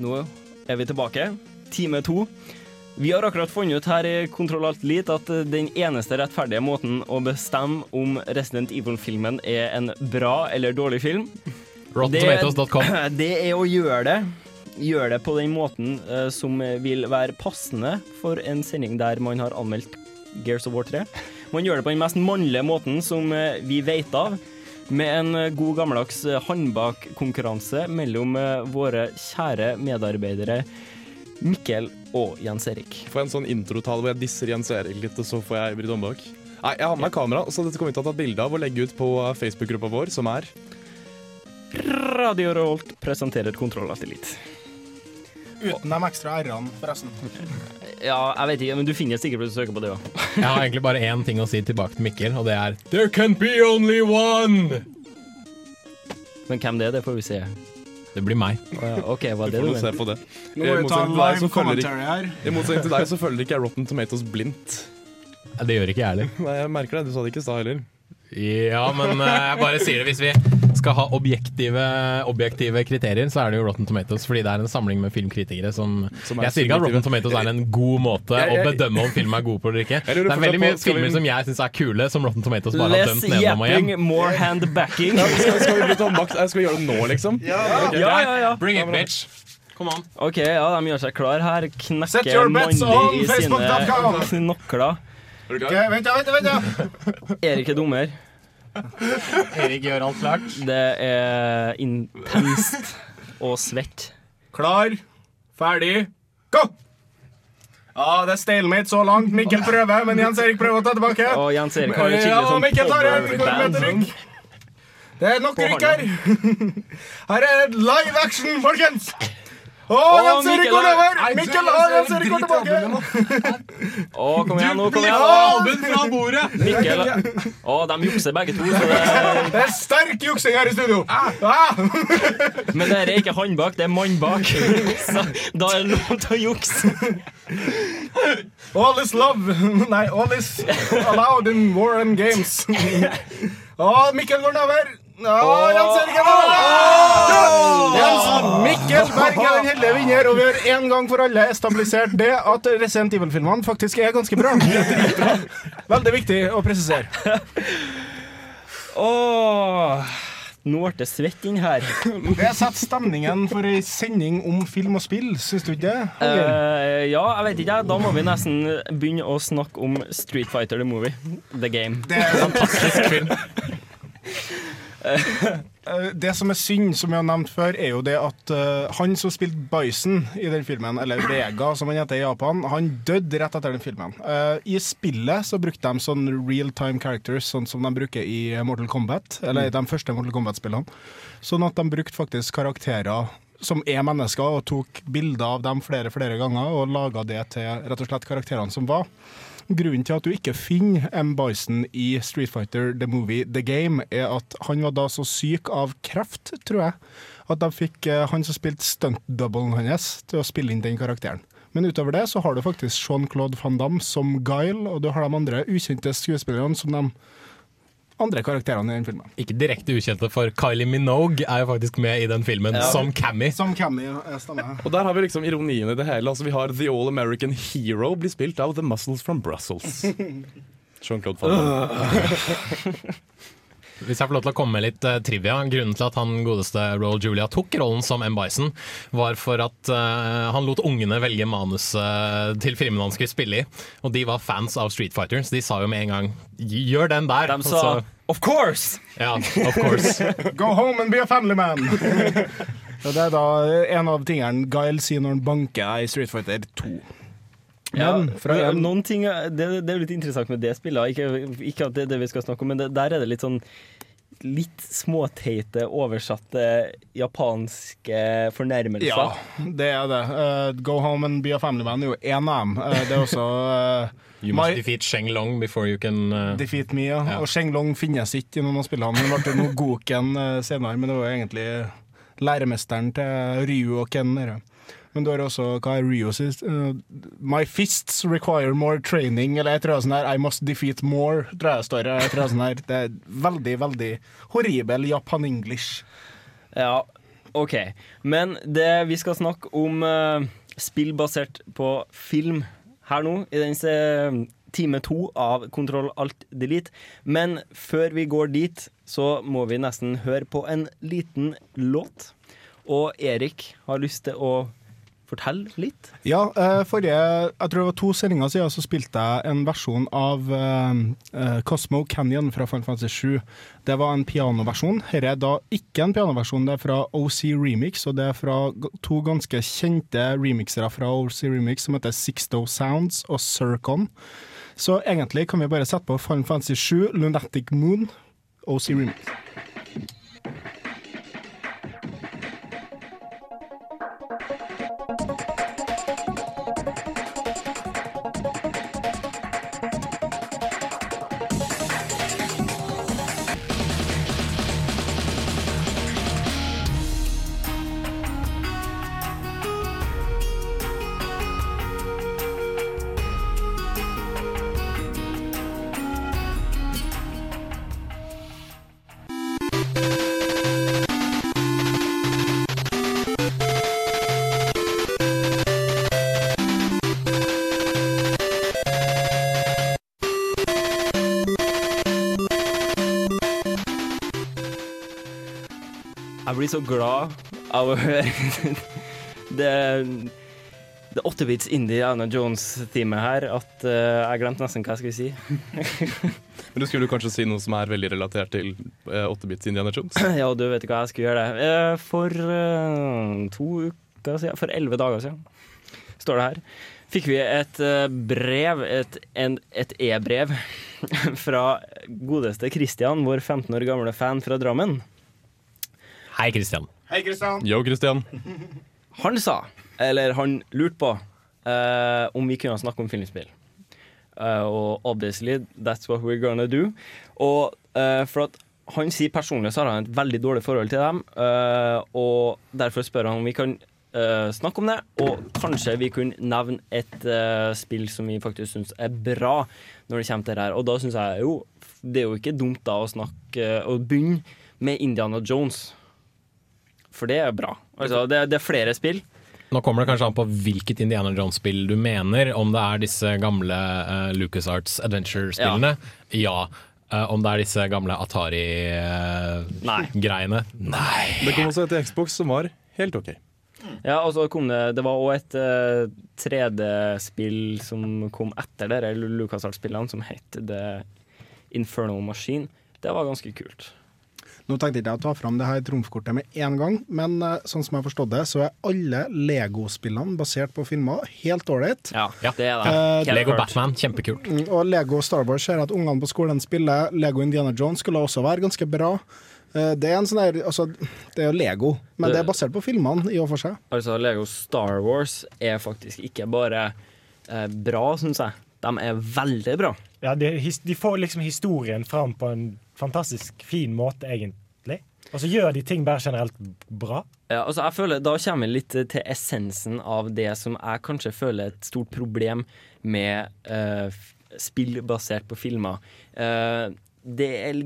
Nå er vi tilbake. Time to. Vi har akkurat funnet ut her i Kontroll Alt Elite at eh, den eneste rettferdige måten å bestemme om Resident Evil-filmen er en bra eller dårlig film. Det, det er å gjøre det. Gjøre det på den måten uh, som vil være passende for en sending der man har anmeldt Gears of War 3. Man gjør det på den mest mannlige måten som uh, vi vet av. Med en god gammeldags håndbakkonkurranse mellom våre kjære medarbeidere Mikkel og Jens Erik. Får jeg en sånn introtale hvor jeg disser Jens Erik litt, og så får jeg Britt håndbak? Nei, jeg har med meg kamera, så dette kommer vi til å ta bilde av og legge ut på Facebook-gruppa vår, som er Radio Rolt presenterer Kontroll Uten de ekstra r-ene, forresten. Ja, jeg vet ikke, men du finner sikkert hvis du søker på det òg. Jeg har egentlig bare én ting å si tilbake til Mikkel, og det er There can be only one! Men hvem det er, det får vi se. Det blir meg. OK, hva er Du det får du se mener? på det. Nå må I vi ta motsetning til deg live så følger commentary ikke- her. I motsetning til deg så følger ikke jeg Rotten Tomatoes blindt. Det gjør ikke jeg heller. Nei, jeg merker det. Du sa det ikke i stad heller. Ja, men eh, jeg bare sier det. Hvis vi skal ha objektive, objektive kriterier, så er det jo Rotten Tomatoes. Fordi det er en samling med filmkritikere som, Som Jeg sier ikke at Rotten. Tomatoes er en god måte Jeg- jeg- å bedømme om film er god på eller ikke. Det er veldig mye vi- filmer som jeg syns er kule, som Rotten Tomatoes bare har dømt nedenom og hjem. yapping, more handbacking. Ja, skal, skal, vi bli? Eh, skal vi gjøre det nå, liksom? Ja, ja, ja. Bring it, bitch. OK, ja, de gjør seg klar her. Knekker your bets on Mandy i sine knokler. Ok, vent, vent, vent, vent. Erik er dommer. Erik gjør alt klart. Det er intenst og svett. Klar, ferdig, gå! Ja, det er stalemate så langt. Mikkel prøver, men Jens Erik prøver å ta tilbake. Og Jens Erik har et Ja, skikkelig sånn Mikkel tar det. Det er nok rykk her. Her er live action, folkens. Å, Jens Erik Mikkel går har- over! Nei, Mikkel Jens Erik går tilbake. Å, kom igjen nå, kom igjen. albuen fra bordet! Mikkel Å, de jukser begge to, så det Det er sterk juksing her i studio. Ah. Men det er ikke han bak, det er mann bak. Så da er det lov til å jukse. All is love. Nei, all is allowed in war and games. Å, Mikkel går nedover. Å, Jens Mikkel Berg er den heldige vinner, og vi har en gang for alle stabilisert det at Resident Evil-filmene faktisk er ganske bra. Veldig viktig å presisere. Åh, nå ble det svett inn her. Det setter stemningen for ei sending om film og spill, syns du ikke det? Eh, ja, jeg vet ikke. Da må vi nesten begynne å snakke om Street Fighter the Movie. The Game. Det er en Fantastisk film. Eh, Det som er synd, som vi har nevnt før, er jo det at uh, han som spilte Bison i den filmen, eller Vega som han heter i Japan, han døde rett etter den filmen. Uh, I spillet så brukte de sånn real time characters, sånn som de bruker i Mortal Kombat, eller i de første Mortal Kombat-spillene. Sånn at de brukte faktisk karakterer som er mennesker, og tok bilder av dem flere flere ganger, og laga det til rett og slett karakterene som var. Grunnen til at du ikke finner M. Bison i Street Fighter The Movie The Game, er at han var da så syk av kreft, tror jeg, at de fikk eh, han som spilte stuntdoublen hans, til å spille inn den karakteren. Men utover det så har du faktisk Jean-Claude Van Damme som Guile, og du har de andre ukjente skuespillerne som de andre karakterene i den filmen. Ikke direkte ukjente, for Kylie Minogue er jo faktisk med i den filmen Ja. som Cammy. Som Cammy, ja, stemmer. Og der har vi liksom ironien i det hele. Altså Vi har The All American Hero blir spilt av The Muscles from Brussels. Jean-Claude Van. Hvis jeg får lov til å komme med litt uh, trivia. Grunnen til at han godeste Roll Julia tok rollen som M. Bison, var for at uh, han lot ungene velge manuset til filmene han skulle spille i. Og de var fans av Street Fighter, så de sa jo med en gang 'gjør den der'. De sa så- 'of course'! Ja, of course. Go home and be a family man! Og det er da en av tingene Guile sier når han banker i Street Fighter 2. Ja, Men fra men noen ting, det, det er jo litt interessant med det spillet. Ikke, ikke at det er det vi skal snakke om, men det, der er det litt sånn Litt småteite, oversatte japanske fornærmelser. Ja, det er det. Uh, Go home and be a family man er jo én av dem. Uh, det er også uh, You must My- defeat Sheng Long before you can uh, Defeat Me, ja. Yeah. Og Shenglong finnes ikke i noen av spillene. Han ble noe Goken senere, men det var jo egentlig læremesteren til Ryu og Ken. dere. Men du har også hva er Rio sist? Uh, My fists require more training, eller jeg tror er sånn her I must defeat more, tror jeg står. Jeg det er sånn her. Det er veldig, veldig horribel japan-english. Ja, OK. Men det, vi skal snakke om uh, spill basert på film her nå, i den se- time to av Kontroll alt delete. Men før vi går dit, så må vi nesten høre på en liten låt. Og Erik har lyst til å fortelle litt. Ja, eh, forrige Jeg tror det var to sendinger siden så spilte jeg en versjon av eh, eh, Cosmo Canyon fra Final Fantasy 7. Det var en pianoversjon. Dette er da ikke en pianoversjon, det er fra OC Remix, og det er fra to ganske kjente remixere fra OC Remix som heter Sixto Sounds og Circon. Så egentlig kan vi bare sette på Final Fantasy 7, Lunatic Moon, OC Remix. Blir så glad av å høre det, det 8-bits Indiana Jones-teamet her at uh, jeg glemte nesten hva jeg skulle si. Men du skulle kanskje si noe som er veldig relatert til åttebits 8-bits Indiana Jones? ja, du vet ikke hva jeg skulle gjøre det. Uh, For uh, to uker siden, for elleve dager siden, står det her, fikk vi et eh, brev, et e-brev, e-brev, fra godeste Christian, vår 15 år gamle fan fra Drammen. Hei, Christian. Hei, Kristian. Yo, Christian. Han sa, eller han lurte på, eh, om vi kunne snakke om filmspill. Eh, og obviously, that's what we're gonna do. Og eh, for at han sier personlig så har han et veldig dårlig forhold til dem, eh, og derfor spør han om vi kan eh, snakke om det, og kanskje vi kunne nevne et eh, spill som vi faktisk syns er bra når det kommer til det her. Og da syns jeg jo det er jo ikke dumt da å snakke og begynne med Indiana Jones. For det er bra. Altså, det, det er flere spill. Nå kommer det kanskje an på hvilket Indiana Jones-spill du mener. Om det er disse gamle uh, LucasArts Adventure-spillene. Ja. Eh, om det er disse gamle Atari-greiene. Nei. Det kom også et Xbox som var helt OK. Ja, og så kom det Det var òg et uh, 3D-spill som kom etter dere LucasArts-spillene, som het The Inferno Machine. Det var ganske kult. Nå tenkte jeg ikke jeg å ta fram det her trumfkortet med en gang, men eh, sånn som jeg har forstått det, så er alle Lego-spillene basert på filmer helt ålreit. Ja, det er det. Helt Lego. Batman, kjempekult. Mm, Og Lego Star Wars ser at ungene på skolen spiller Lego Indiana Jones skulle også være ganske bra. Eh, Det er en sånn der, altså, det er jo Lego, men det er basert på filmene i og for seg. Altså, Lego Star Wars er faktisk ikke bare eh, bra, syns jeg. De er veldig bra. Ja, de, de får liksom historien fram på en fantastisk fin måte, egentlig. Og så gjør de ting bare generelt bra. Ja, altså jeg føler Da kommer vi litt til essensen av det som jeg kanskje føler er et stort problem med uh, spill basert på filmer. Uh, det er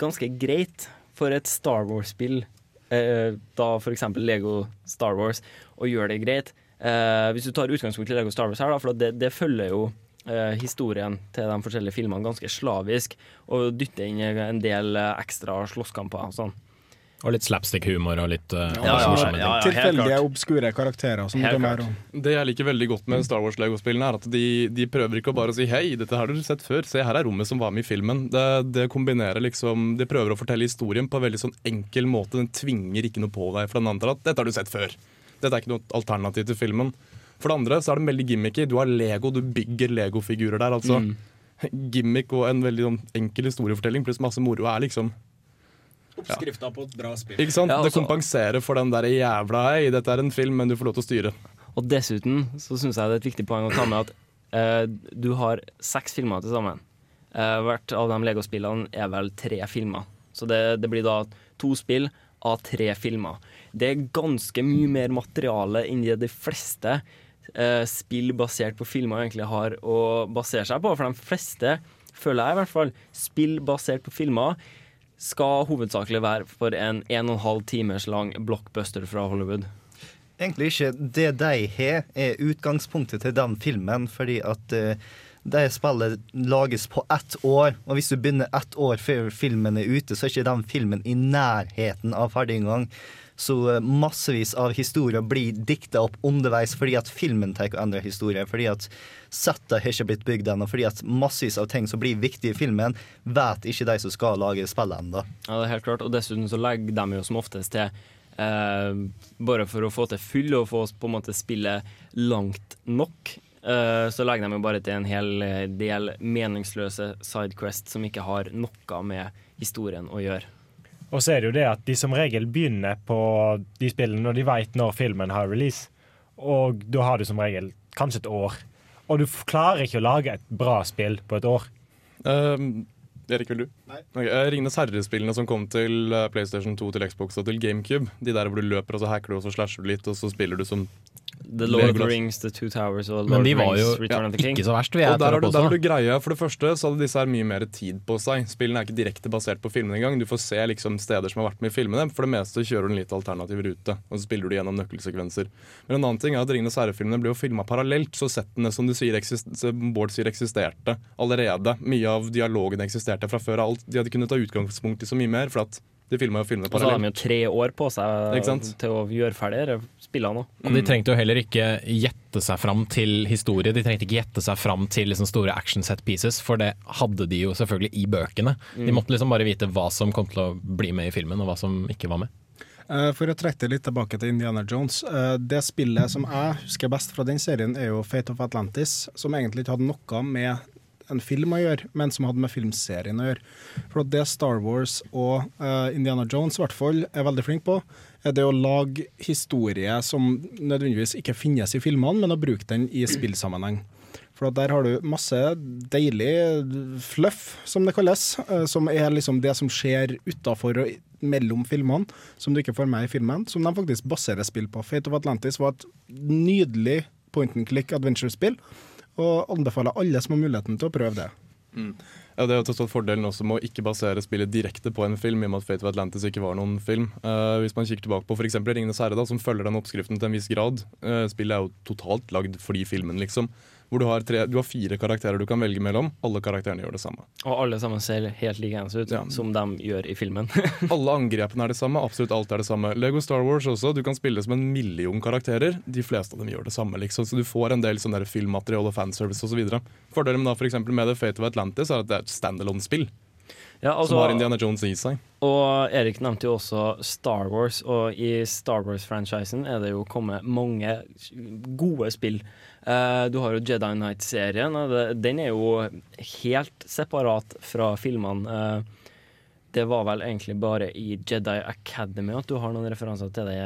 ganske greit for et Star Wars-spill, uh, da f.eks. Lego Star Wars, å gjøre det greit. Uh, hvis du tar utgangspunkt i Lego Star Wars her, da, for det, det følger jo eh, historien til de forskjellige filmene ganske slavisk, og dytter inn en del eh, ekstra slåsskamper og sånn. Og litt slapstick-humor og litt uh, Ja, ja, ja, ja. Tilfeldige, obskure karakterer. Som Helt det klart. er, Det jeg liker veldig godt med Star Wars-legospillene, er at de, de prøver ikke å bare si 'hei, dette har dere sett før', se her er rommet som var med i filmen. Det, det kombinerer liksom De prøver å fortelle historien på en veldig sånn enkel måte. Den tvinger ikke noe på deg, for den antar at 'dette har du sett før'. Dette er ikke noe alternativ til filmen. For det andre så er det veldig gimmicky. Du har Lego, du bygger Lego-figurer der, altså. Mm. Gimmick og en veldig sånn enkel historiefortelling pluss masse moro er liksom Oppskrifta på et bra spill. Ikke sant? Ja, Det altså- kompenserer for den der jævla 'hei, dette er en film, men du får lov til å styre'. Og dessuten så syns jeg det er et viktig poeng å ta med at eh, du har seks filmer til sammen. Eh, hvert av de Lego-spillene er vel tre filmer. Så det, det blir da to spill av tre filmer. Det er ganske mye mer materiale enn det de fleste spill basert på filmer egentlig har å basere seg på. For de fleste, føler jeg i hvert fall, spill basert på filmer skal hovedsakelig være for en en og en halv timers lang blockbuster fra Hollywood. Egentlig ikke. Det de har, er utgangspunktet til den filmen, fordi at de det spillet lages på ett år. Og hvis du begynner ett år før filmen er ute, så er ikke den filmen i nærheten av ferdig engang. Så eh, massevis av historier blir dikta opp underveis fordi at filmen tar og endrer historier. Fordi at settet har ikke blitt bygd ennå. Fordi at massevis av ting som blir viktige i filmen, vet ikke de som skal lage spillet ennå. Ja, det er helt klart. Og dessuten så legger de jo som oftest til eh, Bare for å få til fyll og få på en måte spille langt nok, eh, så legger de jo bare til en hel del meningsløse sidequests som ikke har noe med historien å gjøre. Og så er det jo det at de som regel begynner på de spillene når de vet når filmen har release. Og da har du som regel kanskje et år. Og du klarer ikke å lage et bra spill på et år. Um, Erik, vil du? Nei. Ringenes herre-spillene som kom til eh, PlayStation 2, til Xbox og til GameCube. De der hvor du løper og så hacker du og så slasher du litt, og så spiller du som The Lord of the Rings, The Two Towers og Men Lord de of the var Rings, jo ja, of the King. ikke så verst, Og der har, du, der har du greia. For det første så hadde disse her mye mer tid på seg. Spillene er ikke direkte basert på filmene engang. Du får se liksom steder som har vært med i filmene. For det meste kjører du en litt alternativ rute, og så spiller du gjennom nøkkelsekvenser. Men en annen ting er at Ringenes herre-filmene ble jo filma parallelt, så settene som du sier Bård sier eksisterte allerede. Mye av dialogen eksisterte fra før av alt. De hadde kunnet ta utgangspunkt i så mye mer, for at de filma jo filmene Og så har de jo tre år på seg til å gjøre ferdig spillene. Og de trengte jo heller ikke gjette seg fram til historie. De trengte ikke gjette seg fram til liksom store action set pieces, for det hadde de jo selvfølgelig i bøkene. De Mm. måtte liksom bare vite hva som kom til å bli med i filmen, og hva som ikke var med. Eh, For å trekke litt tilbake til Indiana Jones. eh, Det spillet som jeg husker best fra den serien, er jo Fate of Atlantis, som egentlig ikke hadde noe med en film å gjøre, men som hadde med filmserien å gjøre. For det Star Wars og uh, Indiana Jones i hvert fall er veldig flink på, er det å lage historie som nødvendigvis ikke finnes i filmene, men å bruke den i spillsammenheng. For der har du masse deilig fluff, som det kalles, eh, som er liksom det som skjer utafor og mellom filmene, som du ikke får med i filmen, som de faktisk baserer spill på. Fate of Atlantis var et nydelig point and click adventure-spill, og anbefaler alle som har muligheten til å prøve det. Mm. Ja, det er jo tatt fordelen også med å ikke basere spillet direkte på en film, i og med at Fate of Atlantis ikke var noen film. Uh, hvis man kikker tilbake på f.eks. Ringenes herre, da, som følger den oppskriften til en viss grad. Uh, spillet er jo totalt lagd fordi filmen, liksom. Hvor du har, tre, du har fire karakterer du kan velge mellom. Alle karakterene gjør det samme. Og alle sammen ser helt likeens ut, som de gjør i filmen. Alle angrepene er det samme, absolutt alt er det samme. Lego Star Wars også, du kan spille som en million karakterer. De fleste av dem gjør det samme, liksom. Så du får en del sånn filmmateriale og fanservice osv. Fordelen med, da, for med The Fate of Atlantis er at det er et standalone-spill. Ja, altså- som har Indiana Jones i seg. Og Erik nevnte jo også Star Wars, og i Star Wars-franchisen er det jo kommet mange gode spill. Eh, du har jo Jedi Knight-serien, den er jo helt separat fra filmene. Eh, det var vel egentlig bare i Jedi Academy at du har noen referanser til det.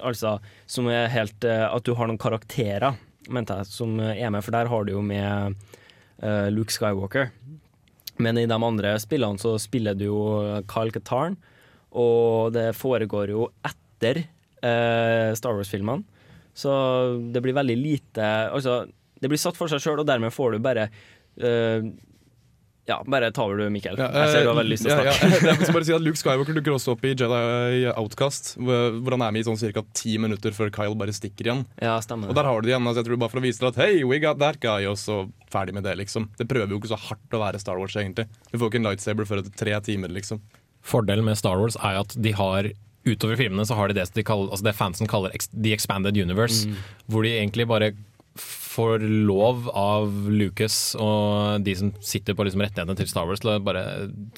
Altså, som er helt eh, At du har noen karakterer, mente jeg, som er med, for der har du jo med Luke Skywalker. Men i de andre spillene så spiller du jo Kyle Katarn, og det foregår jo etter Star Wars-filmene. Så det blir veldig lite Altså, det blir satt for seg sjøl, og dermed får du bare uh, Ja, bare ta over du, Mikkel. Ja, jeg ser du har veldig lyst til å snakke. ja. Jeg vil bare si at Luke Skywalker dukker også opp i Jedi Outcast, hvor hvor han er med i sånn ca. ti minutter før Kyle bare stikker igjen. Ja, stemmer Og der har du det igjen. Altså, jeg tror bare for å vise deg at Hey, we got that guy Og så ferdig med det, liksom. Det prøver jo ikke så hardt å være Star Wars, egentlig. Du får ikke en lightsaber før etter tre timer, liksom. Fordelen med Star Wars er at de har Utover filmene så har de det, de kaller, altså det fansen kaller The Expanded Universe. Mm. Hvor de egentlig bare får lov av Lucas og de som sitter på liksom rettighetene til Star Wars til å bare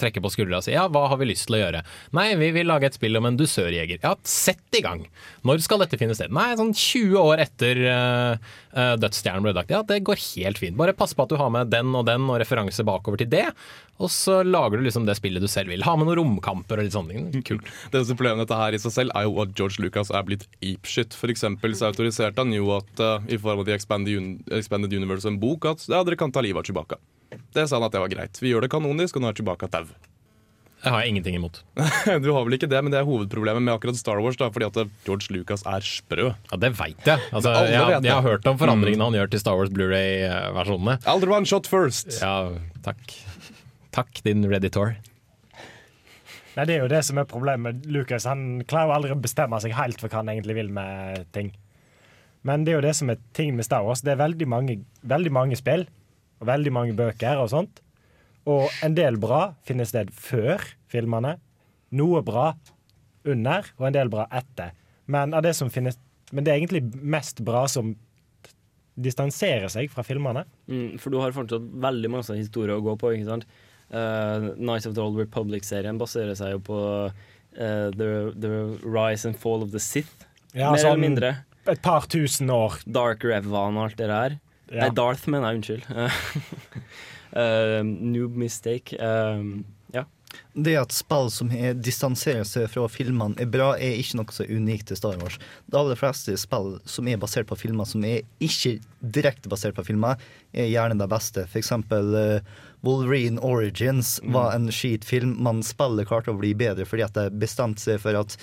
trekke på skuldra og si ja, hva har vi lyst til å gjøre? Nei, vi vil lage et spill om en dusørjeger. Ja, sett i gang! Når skal dette finne sted? Nei, sånn 20 år etter uh, Dødsstjernen ble lagt. Ja, det går helt fint. Bare pass på at du har med den og den og referanse bakover til det. Og så lager du liksom det spillet du selv vil. Ha med noen romkamper og litt sånne ting. Kult. Det eneste problemet med dette her i seg selv er jo at George Lucas er blitt apeshit. For eksempel så autoriserte han jo at uh, i form av The Expanded, Expanded Universe en bok at ja, dere kan ta livet av Chewbacca. Det sa han at det var greit. Vi gjør det kanonisk, og nå er Chewbacca dau. Det har jeg ingenting imot. du har vel ikke det, men det er hovedproblemet med akkurat Star Wars. da, Fordi at George Lucas er sprø. Ja, Det veit jeg. Altså, jeg, vet det. jeg har hørt om forandringene han gjør til Star Wars Blu-ray-versjonene. Alderman shot first. Ja, takk. Takk, din Redditor. Nei, Det er jo det som er problemet. Lucas han klarer jo aldri å bestemme seg helt for hva han egentlig vil med ting. Men det er jo det som er ting med Star Wars. Det er veldig mange, veldig mange spill og veldig mange bøker og sånt. Og en del bra finner sted før filmene. Noe bra under, og en del bra etter. Men, av det, som finnes, men det er egentlig mest bra som distanserer seg fra filmene. Mm, for du har fortsatt veldig masse historier å gå på. ikke sant? Uh, Night of the Old Republic-serien baserer seg jo på uh, the, the Rise and Fall of the Sith. Ja, Mer sånn eller mindre. Et par tusen år. Dark Revan og alt det der. Ja. Nei, Darth, mener jeg. Unnskyld. uh, noob mistake. Uh, ja. Det at spill som er distanserer seg fra filmene er bra, er ikke noe så unikt til Star Wars. De aller fleste spill som er basert på filmer som er ikke direkte basert på filmer, er gjerne de beste. For eksempel uh, Wolverine Origins var en skitfilm. Man spiller klarte å bli bedre fordi at de bestemte seg for at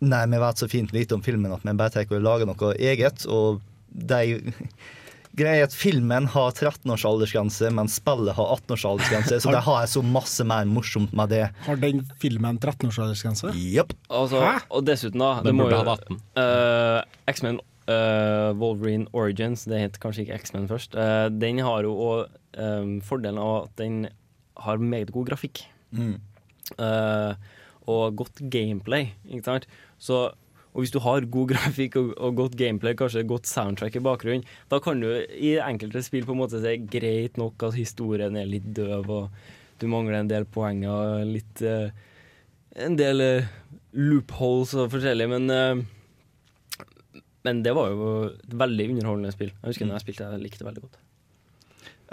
nei, vi vet så fint lite om filmen at vi bare tar og lager noe eget. Og de Greia er at filmen har 13 års aldersgrense, men spillet har 18 års aldersgrense. Så de har så masse mer morsomt med det. Har den filmen 13 års aldersgrense? Jepp. Altså, og dessuten, da Den det må burde jo- hatt 18. Uh, X-Men uh, Wolverine Origins, det het kanskje ikke X-Men først, uh, den har jo òg fordelen av at den har meget god grafikk. Mm. Eh, og godt gameplay, ikke sant. Så, og hvis du har god grafikk og, og godt gameplay, kanskje godt soundtrack i bakgrunnen, da kan du i enkelte spill på en måte si greit nok at historien er litt døv, og du mangler en del poenger, litt eh, En del eh, loopholes og forskjellig, men eh, men det var jo et veldig underholdende spill. Jeg husker når jeg spilte jeg likte det veldig godt.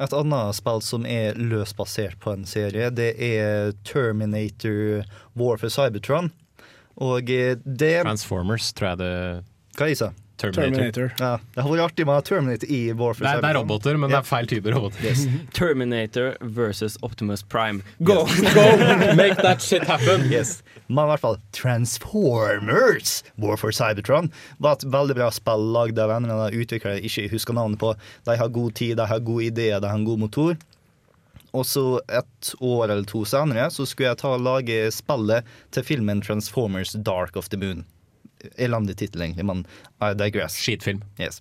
Et annet spill som er løsbasert på en serie, det er Terminator War for Cybertron. Og eh, det Transformers, tror jeg det Hva jeg sa Terminator. Ja, det har vært artig med Terminator i War for Det det er roboter, men det er feil type roboter. Yes. Terminator versus Optimus Prime. Go, go, make that shit happen. Yes. Men i hvert fall Transformers War for Cybertron var et veldig bra spill lagd av venner og utviklere utvikler jeg ikke husker navnet på. De har god tid, de har gode ideer, de har en god motor. Og så et år eller to senere så skulle jeg ta og lage spillet til filmen Transformers Dark of the Moon. Elendig tittel, egentlig, men I digress. Skitfilm. Yes.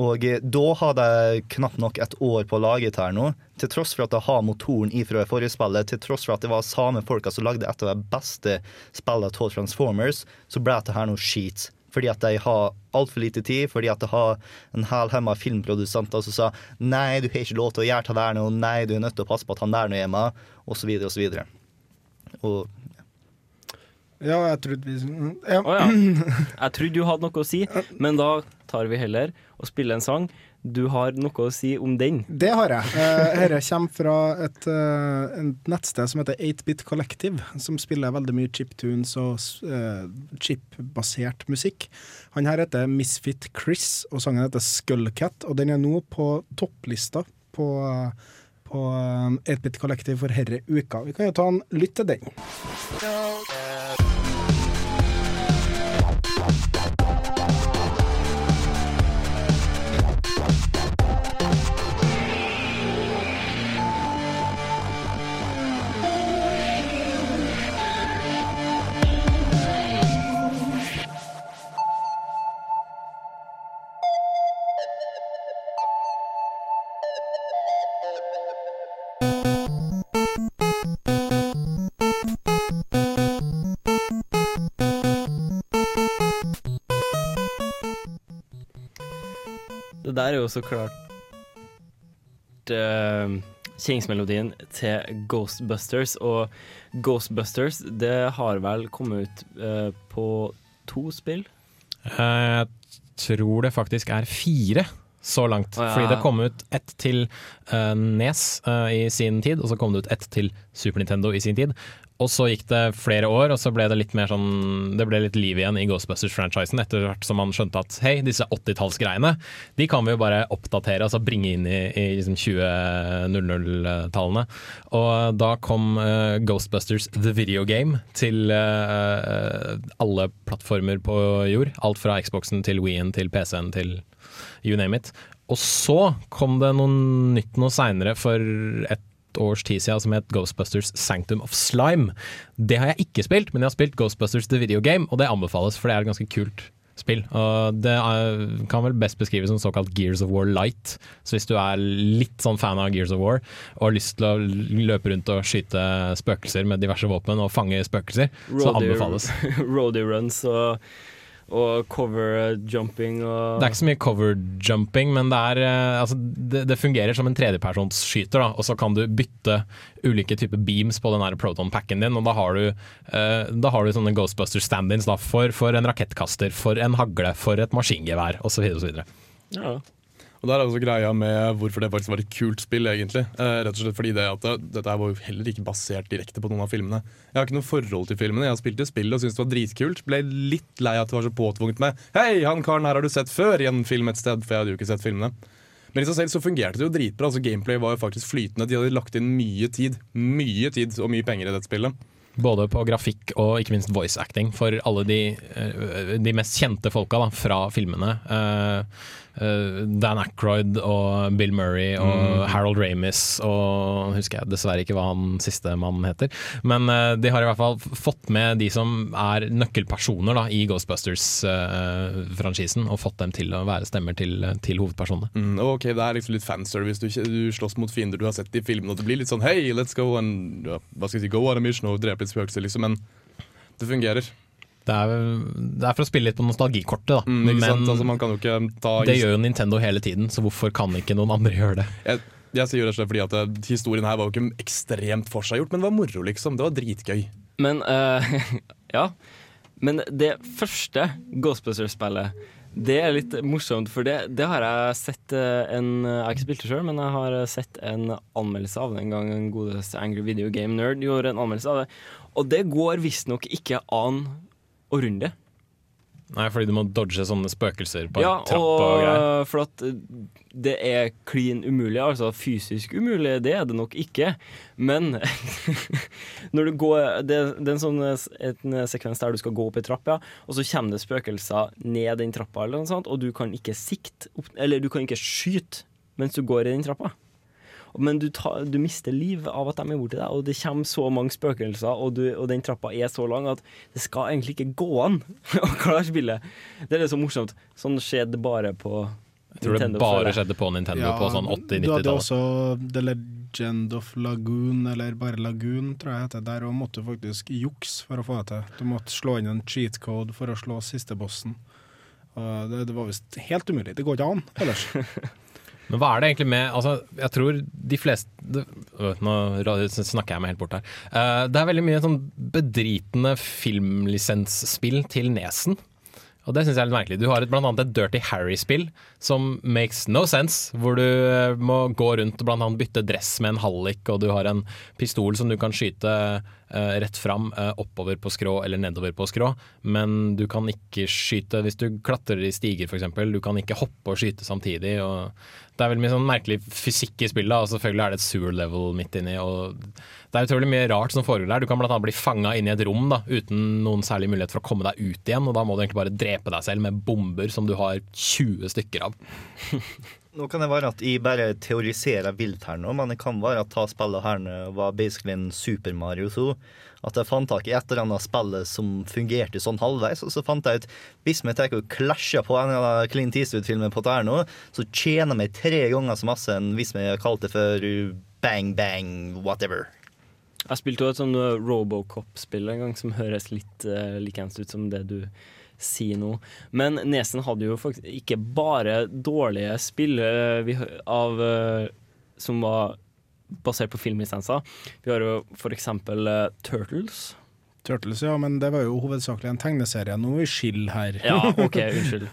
Og eh, da hadde jeg knapt nok et år på å lage det her nå. Til tross for at jeg har motoren ifra det forrige spillet, til tross for at det var samme folka som lagde et av de beste spillene av Transformers, så ble det her noe skit. Fordi at de har altfor lite tid, fordi at de har en haug filmprodusenter som sa nei, du har ikke lov til å gjøre det der nå, nei, du er nødt til å passe på at han der nå er med, osv., osv. Og Ja, jeg trodde vi ja. Oh, ja. Jeg trodde du hadde noe å si, men da tar vi heller og spiller en sang. Du har noe å si om den. Det har jeg. Dette kommer fra et, eh, et nettsted som heter 8bit Collective, som spiller veldig mye chiptunes og uh, chip-basert musikk. Han her heter Misfit Chris, og sangen heter Skullcat, og den er nå på topplista på, på eh, 8bit Collective for herre uka. Vi kan jo ta en lytt til den. Der er jo så klart uh, kjenningsmelodien til Ghostbusters. Og Ghostbusters, det har vel kommet ut uh, på to spill? Eh, Jeg tror det faktisk er fire så langt. Oh, ja. Fordi det kom ut ett til uh, Nes uh, i sin tid, og så kom det ut ett til Super Nintendo i sin tid. Og så gikk det flere år, og så ble det litt mer sånn Det ble litt liv igjen i Ghostbusters-franchisen etter hvert som man skjønte at hei, disse 80-tallsgreiene, de kan vi jo bare oppdatere, altså bringe inn i, i liksom 2000-tallene. Og da kom uh, Ghostbusters The Video Game til uh, alle plattformer på jord. Alt fra Xboxen til Wii-en til PC-en til you name it. Og så kom det noe nytt noe seinere for et års tid siden som het Ghostbusters Sanctum of Slime. Det har jeg ikke spilt, men jeg har spilt Ghostbusters The Video Game, og det anbefales, for det er et ganske kult spill. Og det er, kan vel best beskrives som såkalt Gears of War Light. Så hvis du er litt sånn fan av Gears of War og har lyst til å løpe rundt og skyte spøkelser med diverse våpen og fange spøkelser, så anbefales. Roadie runs og, og cover jumping og Det er ikke så mye cover jumping, men det, er, eh, altså, det, det fungerer som en tredjepersonsskyter. Og så kan du bytte ulike typer beams på den protonpacken proton-packen din, og da har du, eh, da har du sånne Ghostbuster stand-ins for, for en rakettkaster, for en hagle, for et maskingevær osv. osv. Ja. Og der er også greia med hvorfor det faktisk var et kult spill, egentlig. Eh, rett og slett fordi det at det, dette var jo heller ikke basert direkte på noen av filmene. Jeg har ikke noe forhold til filmene. Jeg har spilt det spillet og syntes det var dritkult. Ble litt lei at det var så påtvunget med Hei, han karen her har du sett før i en film et sted, for jeg hadde jo ikke sett filmene. Men i seg selv så fungerte det jo dritbra. altså Gameplay var jo faktisk flytende. De hadde lagt inn mye tid, mye tid og mye penger i dette spillet. Både på grafikk og ikke minst voice acting for alle de, eh, de mest kjente folka da, fra filmene. Uh, Dan Aykroyd og Bill Murray og Mm. Harold Ramis og husker jeg dessverre ikke hva han siste mann heter. Men eh, de har i hvert fall fått med de som er nøkkelpersoner da, i Ghostbusters-franchisen, og fått dem til å være stemmer til, til hovedpersonene. Mm, ok, Det er liksom litt fanservice. Du, du slåss mot fiender du har sett i filmene, og det blir litt sånn Hei, let's go and ja, hva skal jeg si, go on a mission og drepe litt spøkelser, liksom. Men det fungerer. Det er, det er for å spille litt på nostalgikortet, da. Mm, ikke sant? Altså, man kan jo ikke ta det gjør jo Nintendo hele tiden, så hvorfor kan ikke noen andre gjøre det? Jeg, jeg sier jo rett og slett fordi at eh, historien her var jo ikke ekstremt forseggjort, men det var moro, liksom. Det var dritgøy. Men uh, Ja. Men det første Ghostbusters-spillet, det er litt morsomt, for det, det har jeg sett eh, en Jeg har ikke spilt det sjøl, men jeg har sett en anmeldelse av det en gang. En godeste Angry Video Game Nerd gjorde en anmeldelse av det. Og det går visstnok ikke an å runde. Nei, fordi du må dodge sånne spøkelser på Ja, trappa trapp og, greier. og for at eh, det er klin umulig, altså fysisk umulig, det er det nok ikke. Men når du går Det, det er en sånn en sekvens der du skal gå opp ei trapp, ja, og så kommer det spøkelser ned den trappa, eller noe sånt, og du kan ikke sikte Eller du kan ikke skyte mens du går i den trappa. Men du, ta, du mister liv av at de er borti deg, og det kommer så mange spøkelser, og, du, og den trappa er så lang at det skal egentlig ikke gå an å klare spillet. Det er litt så morsomt. Sånn skjedde bare på Jeg tror det bare skjedde på Nintendo på sånn 80-90-tallet. Du hadde også The Legend of Lagoon, eller bare Lagoon, tror jeg heter. Der måtte du faktisk jukse for å få det til. Du måtte slå inn en cheat code for å slå siste bossen. Og det, det var visst helt umulig. Det går ikke an ellers. Men hva er det egentlig med altså, Jeg tror de fleste øh, Nå snakker jeg meg helt bort her. Eh, det er veldig mye sånn bedritende filmlisensspill til nesen. Og det syns jeg er litt merkelig. Du har et, blant annet et Dirty Harry-spill som makes no sense. Hvor du eh, må gå rundt og blant annet bytte dress med en hallik, og du har en pistol som du kan skyte rett fram eh, oppover på skrå eller nedover på skrå. Men du kan ikke skyte hvis du klatrer i stiger, f.eks. Du kan ikke hoppe og skyte samtidig. Og det er veldig mye sånn merkelig fysikk i spillet, og selvfølgelig er det et sewer level midt inni. Og det er utrolig mye rart som foregår der. Du kan annet bli fanga inn i et rom da, uten noen særlig mulighet for å komme deg ut igjen, og da må du egentlig bare drepe deg selv med bomber som du har 20 stykker av. Nå kan det være at jeg bare teoriserer vilt her nå, men det kan være at ta spillet her nå var basically en Super Mario 2. At jeg fant tak i et eller annet spillet som fungerte sånn halvveis, og så fant jeg ut hvis vi tar og klasjer på en av Clint Eastwood-filmen på dette nå, så tjener vi tre ganger så masse enn hvis vi kalte det for bang bang whatever. Jeg spilte jo et sånn Robocop-spill en gang som høres litt uh, likeens ut som det du si noe. Men Nesen hadde jo faktisk ikke bare dårlige spill eh, av, eh, som var basert på filmlisenser. Vi har jo for eksempel eh, Turtles. Turtles, ja, men det var jo hovedsakelig en tegneserie. Nå er vi skille her. Ja, OK, unnskyld.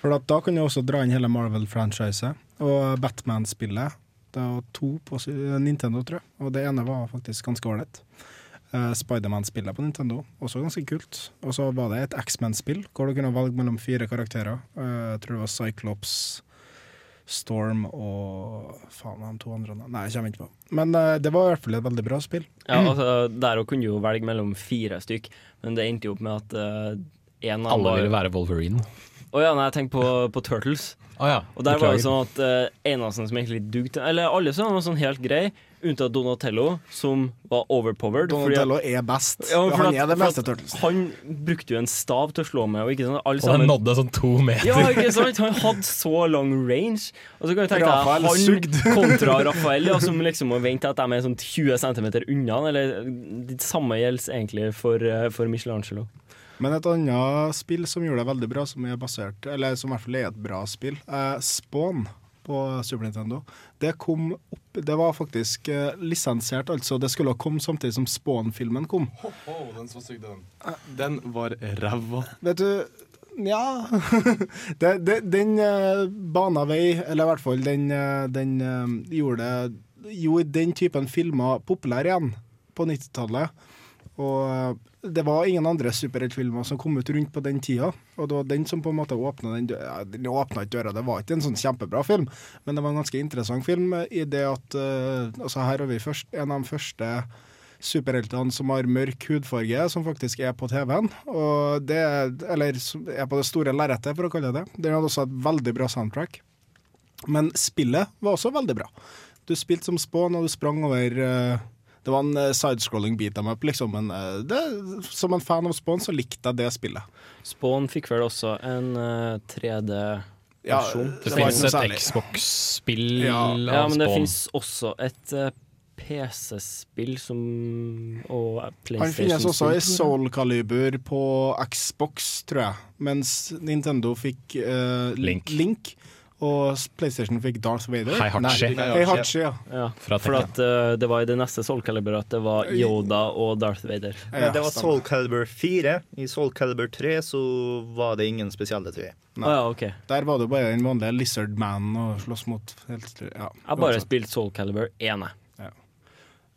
For da kan du også dra inn hele Marvel-franchiset og Batman-spillet. Det var to på Nintendo, tror jeg, og det ene var faktisk ganske ålreit. Uh, Spiderman-spillet på Nintendo, også ganske kult. Og så var det et X-Men-spill, hvor du kunne valge mellom fire karakterer. Eh, jeg tror det var Cyclops, Storm og Faen, de to andre Nei, jeg kommer ikke på. Men eh, det var i hvert fall et veldig bra spill. Ja, altså, der kunne du jo velge mellom fire stykk, men det endte jo opp med at uh, en av Alle ville være Wolverine. Å ja, nei, jeg tenkte på, på Turtles. Oh, ja, Og der var det sånn at uh, eneste som egentlig dugde Eller alle som var sånn helt grei, unntatt Donatello, som var overpowered. fordi at- Donatello er best. Ja, for han at- er det beste Turtles. Han brukte jo en stav til å slå med, og ikke sånn alle Og den nådde sånn to meter. Ja, ikke sant? Han hadde så lang range. Og så kan du tenke deg han sugd. kontra Rafael, ja, som liksom må vente at de er sånn 20 cm unna. Eller det samme gjelder egentlig for, eh, for Michelangelo. Men et annet spill som gjorde det veldig bra, som er basert Eller som i hvert fall er et bra spill, er Spawn på Super Nintendo. Det kom opp Det var faktisk eh, lisensiert, altså. Det skulle ha kommet samtidig som Spawn-filmen kom. den så stygg, den. Den var ræva. Vet du Nja det, Den eh, bana vei, eller i hvert fall den, eh, den eh, gjorde, gjorde den typen filmer populær igjen på 90-tallet. Og eh, det var ingen andre superheltfilmer som kom ut rundt på den tida. Og det var den som på en måte åpna den døra. Den åpna ikke døra, det var ikke en sånn kjempebra film, men det var en ganske interessant film i det at eh, altså Her har vi først, en av de første superheltene som har mørk hudfarge, som faktisk er på TV-en. Og det, eller er på det store lerretet, for å kalle det det. Den hadde også et veldig bra soundtrack. Men spillet var også veldig bra. Du spilte som Spawn, og du sprang over eh, Det var en eh, sidescrolling beat em up, liksom, men eh, det, som en fan av Spawn så likte jeg det spillet. Spawn fikk vel også en eh, 3D-versjon. Ja, Det finnes et. Xbox-spill Ja. av Ja, men det Spawn. finnes også et eh, PC-spill som Og Han finnes også i. Soul Calibur på Xbox, tror jeg. Mens Nintendo fikk uh, Link. Link. Og PlayStation fikk Darth Vader. Heihachi. Heihachi, ja. Ja, for at uh, det var i det neste Soul Calibur at det var Yoda og Darth Vader. Ja. det var Soul Calibur 4. I Soul Calibur 3 så var det ingen spesielle, tror jeg. Ah, ja, ok. Der var det bare den vanlige Lizard Man og slåss mot helt, ja, Jeg har bare spilt Soul Calibur 1. jeg.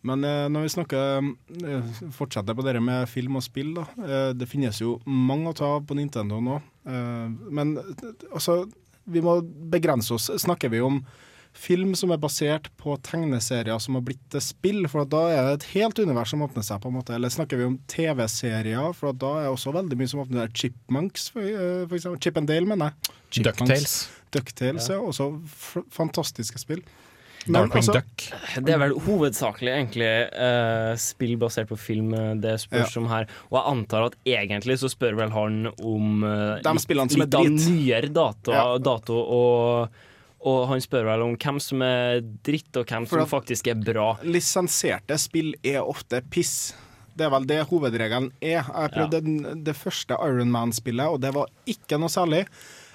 Men eh, når vi snakker eh, fortsetter på det med film og spill, da. Eh, det finnes jo mange å ta av på Nintendo nå. Eh, men eh, altså, vi må begrense oss. Snakker vi om film som er basert på tegneserier som har blitt spill, for at da er det et helt univers som åpner seg, på en måte. Eller snakker vi om TV-serier, for at da er også veldig mye som åpner seg. Chipmunks, for, eh, for eksempel. Chip and Dale, mener jeg. DuckTales. DuckTales, ja. Også f fantastiske spill. Darkwing altså- Duck. Det er vel hovedsakelig egentlig uh, spill basert på film eh, det spørs om her. Og jeg antar at egentlig så spør vel han om uh, De spillene som er dritt. litt av nyere dato, Ja. dato og, og han spør vel om hvem som er dritt, og hvem For som faktisk er bra. Lisensierte spill er ofte piss. Det er vel det hovedregelen er. Jeg prøvde den- det første Iron Man-spillet, og det var ikke noe særlig.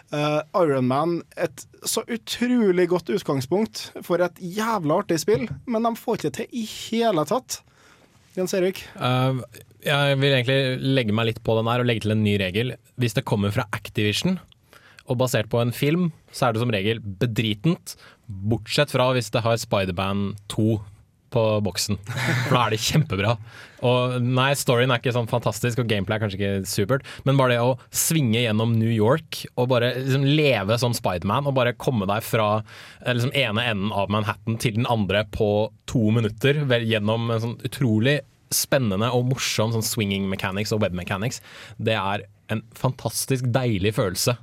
Uh, Iron Man, et så utrolig godt utgangspunkt for et jævla artig spill, men de får ikke til i hele tatt. Jens Erik? Uh, jeg vil egentlig legge meg litt på den her og legge til en ny regel. Hvis det kommer fra Activision og basert på en film, så er det som regel bedritent. Bortsett fra hvis det har Spider-Man 2 på boksen. For da er det kjempebra. Og nei, storyen er ikke sånn fantastisk, og gameplay er kanskje ikke supert, men bare det å svinge gjennom New York og bare liksom leve som Spiderman, og bare komme deg fra eh, liksom ene enden av Manhattan til den andre på to minutter, gjennom en sånn utrolig spennende og morsom sånn swinging mechanics og web mechanics, det er en fantastisk deilig følelse.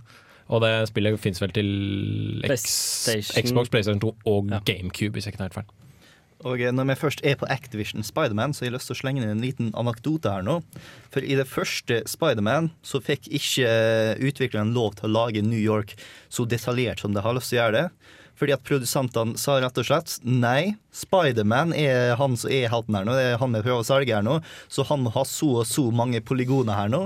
Og det spillet fins vel til X, PlayStation. Xbox, PlayStation 2 og Ja. GameCube, hvis jeg ikke tar helt feil. Og eh, når vi først er på Activision Spiderman, så har jeg lyst til å slenge inn en liten anekdote her nå. For i det første Spiderman så fikk ikke eh, utvikleren lov til å lage New York så detaljert som de har lyst til å gjøre det. Fordi at produsentene sa rett og slett nei, Spiderman er han som er helten her nå, det er han vi prøver å selge her nå, så han må ha så og så mange polygoner her nå.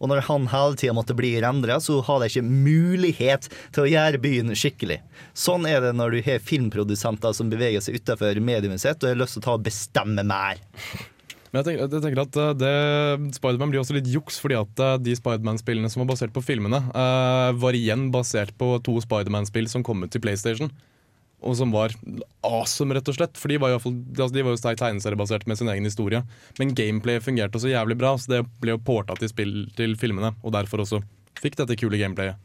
Og når han hele tida måtte bli rendra, så har de ikke mulighet til å gjøre byen skikkelig. Sånn er det når du har filmprodusenter som beveger seg utenfor mediumet sitt og har lyst til å ta og bestemme mer. Men jeg tenker, jeg tenker at eh, det, Spiderman blir også litt juks, fordi at eh, de Spiderman-spillene som var basert på filmene, eh, var igjen basert på to Spiderman-spill som kom ut til PlayStation. Og som var awesome, rett og slett. For de var jo, altså, de var jo sterkt tegneseriebasert med sin egen historie. Men gameplay fungerte også jævlig bra, så det ble jo porta til, spill, til filmene. Og derfor også fikk dette kule gameplayet.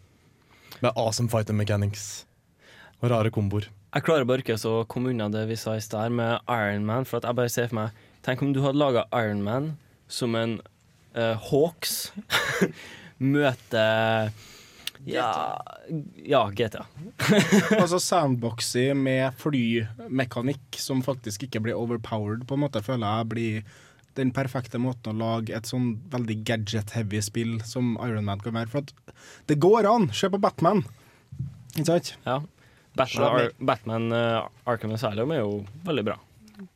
Med awesome fighter mechanics. Og rare komboer. Jeg klarer bare ikke å komme unna det vi sa i stad med Iron Man. For at jeg bare ser for meg Tenk om du hadde laga Iron Man som en uh, Hawks møter ja, ja, GTA. altså sandboxy med flymekanikk som faktisk ikke blir overpowered, på en måte, føler jeg blir den perfekte måten å lage et sånn veldig gadget-heavy spill som Iron Man kan være. For det går an! Se på Batman. Ikke sant? Ja. Batman, Ar Batman uh, Arkham Asylum er jo veldig bra.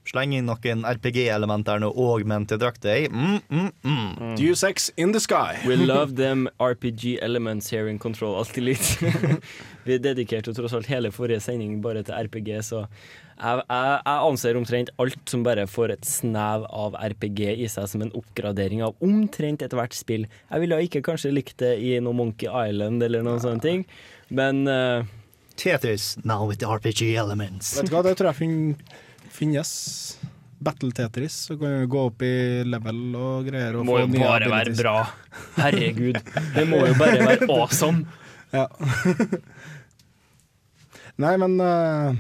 Sleng inn noen RPG-elementer nå og augmented drakter. Mm, mm, mm. Deus Ex in the sky. We love them RPG elements here in Control Alltid litt. Vi dedikerte tross alt hele forrige sending bare til RPG, så jeg, jeg, jeg anser omtrent alt som bare får et snev av RPG i seg, som en oppgradering av omtrent ethvert spill. Jeg ville ikke kanskje likt det i noe Monkey Island eller noen sånne ting, men uh... Tetris, now with the RPG elements. Vet du hva, det tror jeg finnes. Battle Tetris, så kan du gå opp i level og greier. Og må jo bare være bra. Herregud. Det må jo bare være awesome. Ja. Nei, men uh,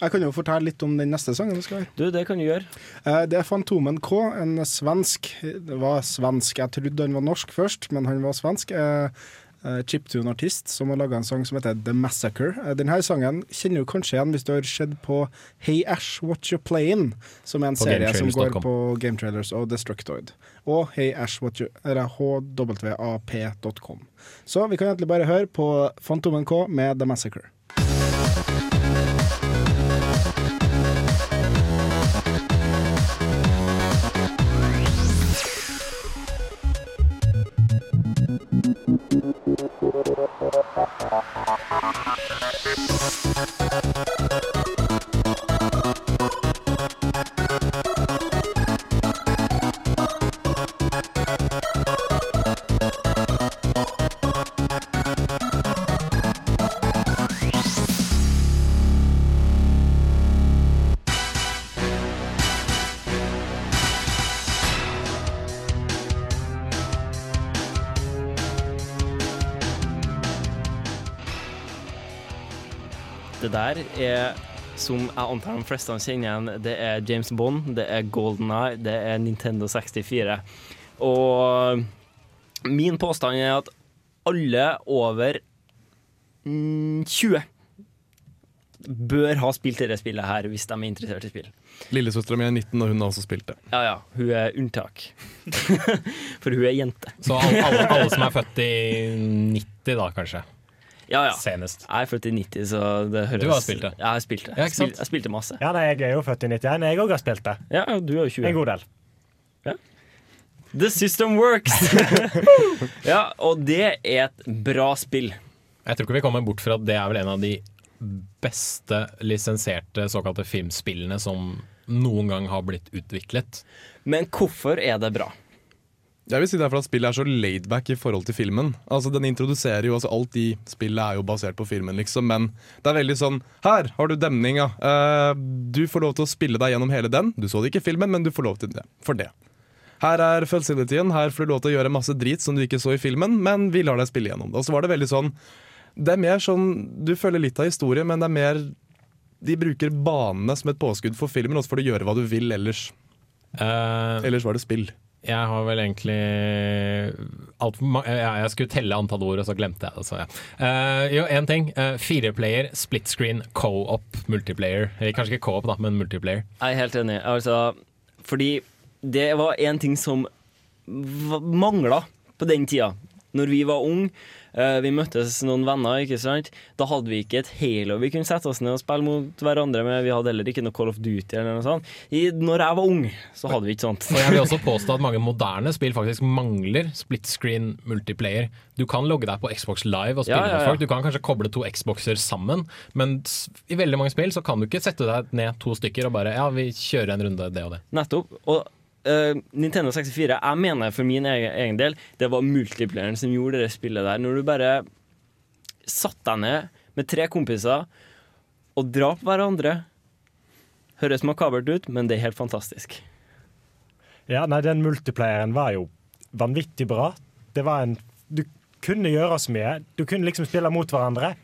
jeg kan jo fortelle litt om den neste sangen vi skal høre. Du, det kan du gjøre. Uh, det er Fantomen K, en svensk Det var svensk, jeg trodde han var norsk først, men han var svensk. Eh, Chiptune-artist som har laga en sang som heter The Massacre. Eh, denne sangen kjenner du kanskje igjen hvis du har sett på Hey Ash, What You Playin', som er en På serie som går på Gametrailers og Destructoid. Og Hey Ash, What You hwap.com. Så vi kan egentlig bare høre på Fantomen K med The Massacre. Der er, som jeg antar de fleste kjenner igjen, det er James Bond, det er Golden Eye, det er Nintendo 64. Og min påstand er at alle over mm, 20 bør ha spilt dette spillet her hvis de er interessert i spill. Lillesøstera mi er 19, og hun har også spilt det. Ja ja, hun er unntak. For hun er jente. Så alle, alle, alle som er født i 90 da, kanskje? Ja, ja. Senest. Jeg er født i 90, så det høres Du har spilt det? Ja, jeg har spilt det. Ja, ikke sant? Spil- jeg spilte masse. Ja, nei, jeg er jo født i 91. Jeg òg har spilt det. Ja, du er jo 20. En god del. The system works! ja, og det er et bra spill. Jeg tror ikke vi kommer bort fra at det er vel en av de beste lisensierte såkalte filmspillene som noen gang har blitt utviklet. Men hvorfor er det bra? Jeg vil si det er at spillet er så laidback i forhold til filmen. Altså Den introduserer jo, altså Alt i spillet er jo basert på filmen, liksom, men det er veldig sånn Her har du demninga. Uh, du får lov til å spille deg gjennom hele den. Du så det ikke i filmen, men du får lov til det. For det. Her er facilityen. Her får du lov til å gjøre masse drit som du ikke så i filmen, men vi lar deg spille gjennom det. Og så var det veldig sånn Det er mer sånn Du følger litt av historien, men det er mer De bruker banene som et påskudd for filmen, og så får du gjøre hva du vil ellers. ellers var det spill. Jeg har vel egentlig alt for ma jeg, jeg skulle telle antall ord, og så glemte jeg det. Så ja. Uh, jo, én ting. Uh, Fireplayer, split screen, co-op, multiplayer. Kanskje ikke co-op, da, men multiplayer. Jeg er helt enig. Altså, fordi det var én ting som mangla på den tida. Når vi var unge, eh, vi møttes noen venner, ikke sant. Da hadde vi ikke et Halo vi kunne sette oss ned og spille mot hverandre med. Vi hadde heller ikke noe Call of Duty eller noe sånt. I, når jeg var ung, så hadde vi ikke sånt. Og jeg vil også påstå at mange moderne spill faktisk mangler split screen multiplayer. Du kan logge deg på Xbox Live og spille Ja, ja, med folk. Du kan kanskje koble to Xboxer sammen, men i veldig mange spill så kan du ikke sette deg ned to stykker og bare ja, vi kjører en runde, det og det. Nettopp. Og eh, Nintendo 64, jeg mener for min egen, egen del, det var multiplayeren som gjorde det spillet der. Når du bare satte deg ned med tre kompiser og drap hverandre. Høres makabert ut, men det er helt fantastisk. Ja, nei, den multiplayeren var jo vanvittig bra. Det var en Du kunne gjøre så mye. Du kunne liksom spille mot hverandre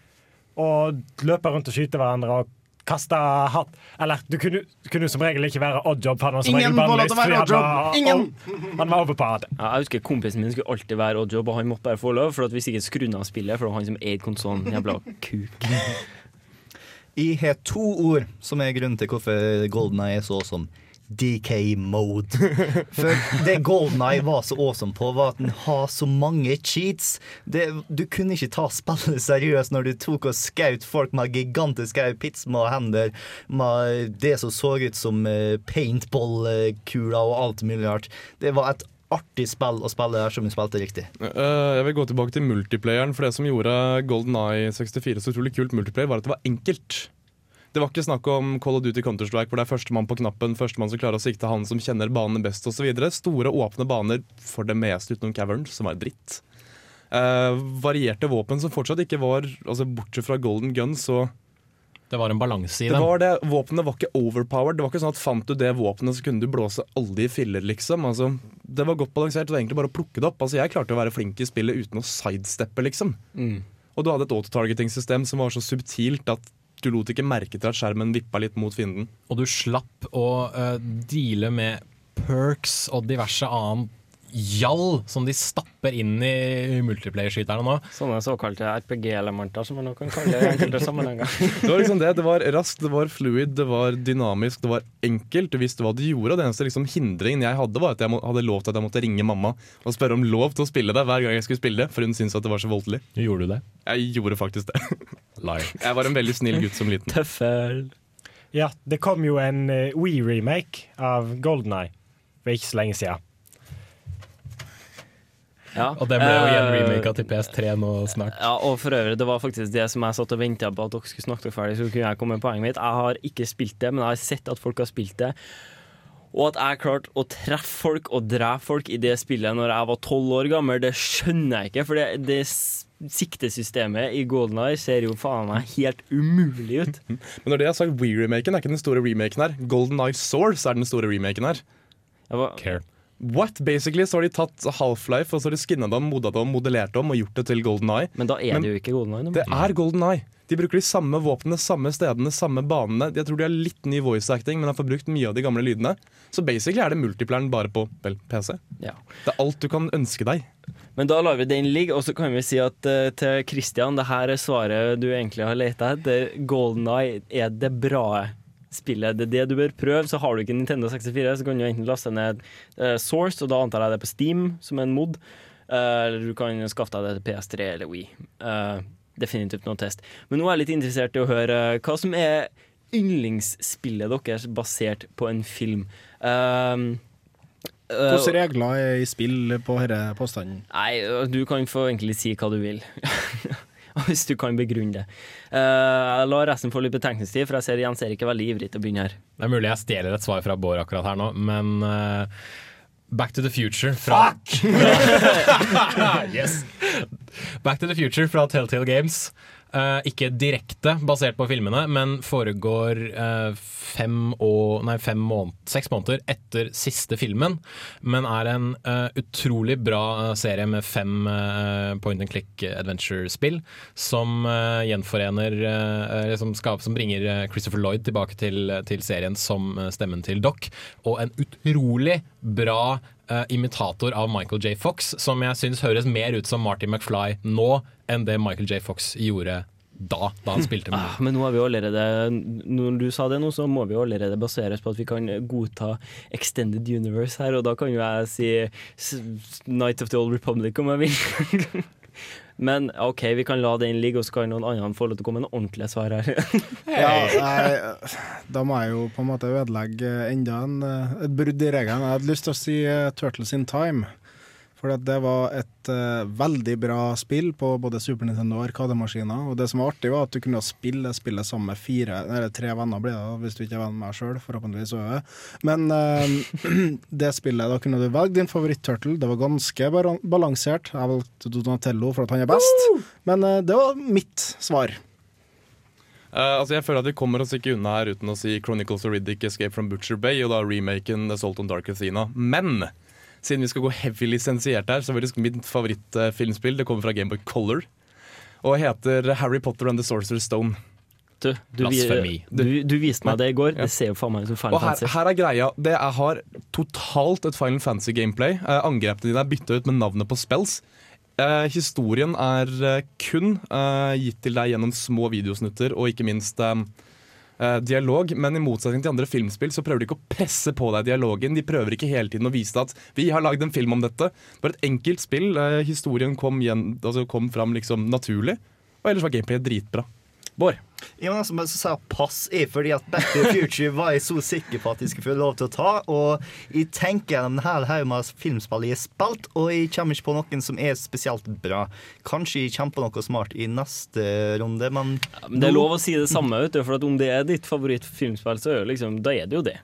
og løpe rundt og skyte hverandre og kaste hatt Eller du kunne, kunne som regel ikke være oddjob, han var som Ingen regel være fordi han var- Ingen! Han var overpowered. Ja, jeg husker Kompisen min skulle alltid være oddjob, og han måtte bare få lov. For at hvis ikke skrudde ned av spillet, for det var han som eide konsollen. Jævla kuk. Jeg har to ord som er grunnen til hvorfor Golden Eye er så awesome. DK mode. For det Golden Eye var så awesome på, var at den har så mange cheats. Det, du kunne ikke ta spillet seriøst når du tok og skjøt folk med gigantiske pitsmå hender, med det som så ut som paintballkuler paintball-kuler og alt mulig rart. Det var et artig spill å spille der som vi spilte riktig. Eh, jeg vil gå tilbake til multiplayeren, for det som gjorde Golden Eye 64 så utrolig kult multiplayer, var at det var enkelt. Det var ikke snakk om Call of Duty Counter-Strike hvor det er førstemann på knappen, førstemann som klarer å sikte han som kjenner banene best osv. Store, åpne baner for det meste utenom Cavern, som var dritt. Uh, varierte våpen som fortsatt ikke var altså Bortsett fra Golden Gun, så Det var en balanse i det dem. var det, Våpenet var ikke overpowered. Det var ikke sånn at Fant du det våpenet, så kunne du blåse alle i filler, liksom. Altså, det var godt balansert. Det var egentlig bare å plukke det opp. Altså, jeg klarte å være flink i spillet uten å sidesteppe, liksom. Mm. Og du hadde et autotargeting-system som var så subtilt at du lot ikke merke til at skjermen vippa litt mot fienden. Og du slapp å uh, deale med perks og diverse annet gjall som de stapper inn i multiplayer-skyterne nå. Sånne såkalte RPG-elementer, som man nå kan kalle det i enkelte sammenhenger. Det var liksom det, det var raskt, det var fluid, det var dynamisk, det var enkelt. Du visste hva du gjorde. og Det eneste liksom hindringen jeg hadde, var at jeg må, hadde lov til at jeg måtte ringe mamma og spørre om lov til å spille det hver gang jeg skulle spille det, for hun syntes at det var så voldelig. Gjorde du det? Jeg gjorde faktisk det. Liar. Jeg var en veldig snill gutt som liten. Tøffel. Ja, det kom jo en uh, We-remake av Golden Eye for ikke så lenge siden. Ja. Og den ble jo igjen Eh, remaka til PS3 nå snart. Ja, og for øvrig, det var faktisk det som jeg satt og venta på at dere skulle snakke dere ferdig, så kunne jeg komme med poenget mitt. Jeg har ikke spilt det, men jeg har sett at folk har spilt det. Og at jeg klarte å treffe folk og drepe folk i det spillet når jeg var tolv år gammel, det skjønner jeg ikke. For det, det siktesystemet i Golden Eye ser jo faen meg helt umulig ut. Men når det er sagt, We-remaken er ikke den store remaken her. Golden Eye Source er den store remaken her. Care. What? Basically så har de tatt Half-Life og så har de skinna dem, modda dem, modellert dem og gjort det til Golden Eye. Men da er det jo ikke Golden Eye. Det er Golden Eye. De bruker de samme våpnene, samme stedene, samme banene. Jeg tror de har litt ny voice acting, men har fått brukt mye av de gamle lydene. Så basically er det multiplayeren bare på vel, PC. Ja. Det er alt du kan ønske deg. Men da lar vi den ligge, og så kan vi si at uh, til Christian, det her er svaret du egentlig har leita etter. Golden Eye er det bra spillet. Det er det du bør prøve. Så har du ikke Nintendo 64, så kan du enten laste ned uh, Source, og da antar jeg det er på Steam som en mod. Uh, eller du kan skaffe deg det til PS3 eller Wii. Uh, definitivt noe test. Men nå er jeg litt interessert i å høre hva som er yndlingsspillet deres basert på en film. Eh, Hvilke regler er i spill på denne påstanden? Nei, du kan få egentlig si hva du vil. Hvis du kan begrunne det. Eh, jeg lar resten få litt betenkningstid, for jeg ser Jens Erik er veldig ivrig til å begynne her. Det er mulig jeg stjeler et svar fra Bård akkurat her nå, men eh, Back to the Future fra yes. Back to the Future fra Telltale Games. Eh, ikke direkte basert på filmene, men foregår uh, fem og, nei, fem måned, seks måneder etter siste filmen. Men er en uh, utrolig bra serie med fem point and click adventure-spill som gjenforener eller som, bringer Christopher Lloyd tilbake til, til serien som stemmen til Doc. Og en utrolig bra eh, imitator av Michael J. Fox, som jeg syns høres mer ut som Marty McFly nå enn det Michael J. Fox gjorde da, da han spilte med Ah, men nå har vi allerede Når du sa det nå, så må vi allerede basere oss på at vi kan godta Extended Universe her, og da kan jo jeg si Night of the Old Republic om jeg vil. Men OK, vi kan la den ligge, og så kan noen andre få lov til å komme med noen ordentlige svar her. Ja, nei, da må jeg jo på en måte ødelegge enda en, eh, et brudd i regelen. Jeg hadde lyst til å si uh, Turtles in Time. For det var et uh, veldig bra spill på både Super Nintendo og Arkademaskiner. Og det som var artig, var at du kunne spille spillet sammen med fire, eller tre venner, blir det hvis du ikke er venn med deg sjøl. Forhåpentligvis er. Men uh, det spillet, da kunne du velge din favoritt-turtle. Det var ganske balansert. Jeg valgte Donatello for at han er best, men uh, det var mitt svar. Uh, altså jeg føler at Vi kommer oss ikke unna her uten å si Chronicles of Riddick Escape from Butcher Bay og da remaken Salt on Dark Athena. Men siden vi skal gå heavy lisensiert her, så er faktisk mitt favorittfilmspill Det kommer fra Gameboy Color og heter Harry Potter and the Sorcerer's Stone. Du, du, du, du viste meg det i går. Det ser jo faen meg ut som Final Og her, Fantasy. her er greia. Det jeg har totalt et Final Fantasy gameplay. Eh, angrepene dine er bytta ut med navnet på spells. Eh, historien er eh, kun eh, gitt til deg gjennom små videosnutter og ikke minst eh, eh, dialog. Men i motsetning til andre filmspill så prøver de ikke å presse på deg dialogen. De prøver ikke hele tiden å vise deg at vi har lagd en film om dette. Det var et enkelt spill. Eh, historien kom, igjen, altså kom fram liksom naturlig. Og ellers var gameplayet dritbra. Bård? Ja, var nesten så sa pass i, fordi at Back to the Future var jeg så sikker på at de skulle få lov til å ta. Og jeg tenker gjennom hel haug med filmspill jeg har spilt, og jeg kommer ikke på noen som er spesielt bra. Kanskje jeg kommer på noe smart i neste runde, men Men det er lov å si det samme, vet du, for at om det er ditt favorittfilmspill, så er det liksom, da er det jo det.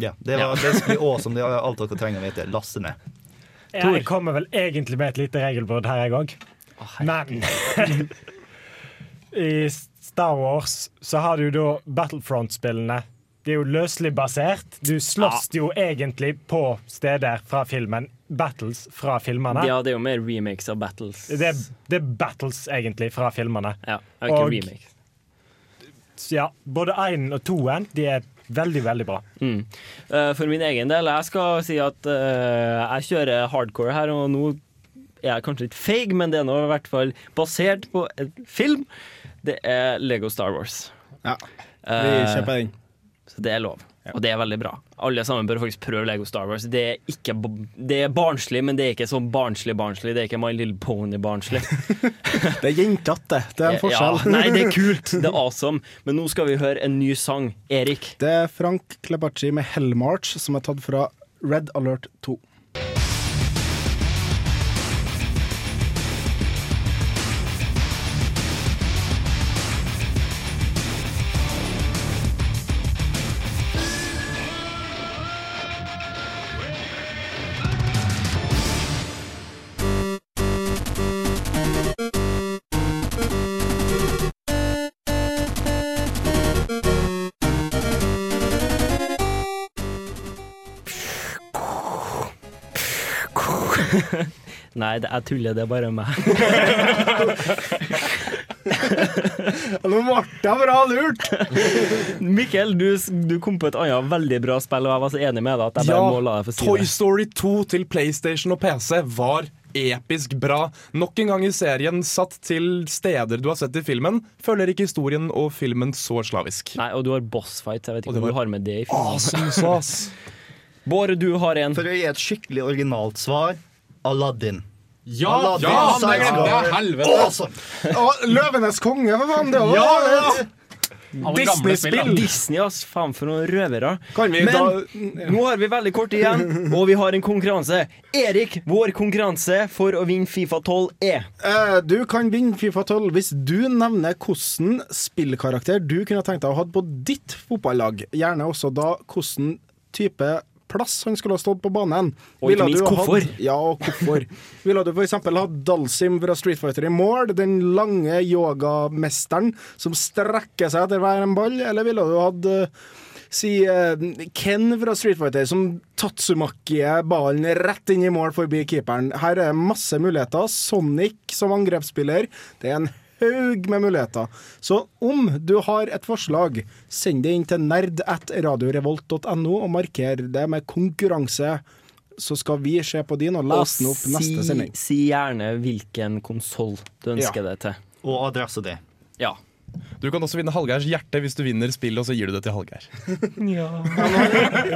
Ja, det var basically awesome. Det er alt dere trenger å vite. Laste ned. Jeg kommer vel egentlig med et lite regelbrudd her, jeg òg. Men i Star Wars så har du da Battlefront-spillene. Det er jo løselig basert. Du slåss jo egentlig på steder fra filmen. Battles fra filmene. Ja, det er jo mer remakes av battles. Det, er, det er battles, egentlig, fra filmene. Ja, ikke Og- remake. Ja, både én og toen de er veldig, veldig bra. Mm. Eh, for min egen del, jeg skal si at uh, jeg kjører hardcore her, og nå er jeg kanskje litt feig, men det er nå i hvert fall basert på en film. Det er Lego Star Wars. Ja, Eh, vi kjøper den. Så det er lov. Og det er veldig bra. Alle sammen bør faktisk prøve Lego Star Wars. Det er, ikke, det er barnslig, men det er ikke sånn barnslig-barnslig. Det er ikke My Little Pony-barnslig. Det er jentete. Det er en forskjell. Ja, nei, det er kult. Det er awesome. Men nå skal vi høre en ny sang. Erik. Det er Frank Klepachi med 'Hellmarch', som er tatt fra Red Alert 2. Nei, det, jeg tuller. Det er bare meg. Nå ble det bra lurt! Mikkel, du, du kom på et annet veldig bra spill, og jeg var så enig med deg at jeg bare må la deg få si Toy det. Story 2 til PlayStation og PC var episk bra. Nok en gang i serien satt til steder du har sett i filmen, følger ikke historien og filmen så slavisk. Nei, og du har bossfight. Jeg vet ikke hva om var du har med det i filmen. awesome. Bård, du har en. For å gi et skikkelig originalt svar Aladdin. Ja, ja, ja, det er glemte Helvete. Awesome. Og 'Løvenes konge', for faen! Det var Ja, Disney-spill. Disney, ass. Faen for noen røvere. Kan vi Men da- nå har vi veldig kort igjen, og vi har en konkurranse. Erik, vår konkurranse for å vinne Fifa 12 er Eh, Du kan vinne Fifa 12 hvis du nevner hvilken spillkarakter du kunne tenkt deg å ha på ditt fotballag. Gjerne også da hvilken type plass han skulle ha stått på banen. Og ikke minst hvorfor. Ja, og hvorfor. Ville du f.eks. hatt Dalsim fra Street Fighter i mål, den lange yogamesteren som strekker seg etter hver en ball, eller ville du hatt eh, Si eh, Ken fra Street Fighter som tatsumakier ballen rett inn i mål forbi keeperen. Her er masse muligheter. Sonic som angrepsspiller. Det er en haug med muligheter. Så om du har et forslag, send det inn til nerd.radiorevolt.no og marker det med konkurranse. Så skal vi se på din og lese den opp neste si, sending. si gjerne hvilken konsoll du ønsker Ja. det til. Og adresse det. Ja. Du kan også vinne Hallgeirs hjerte hvis du vinner spill, og så gir du det til Hallgeir.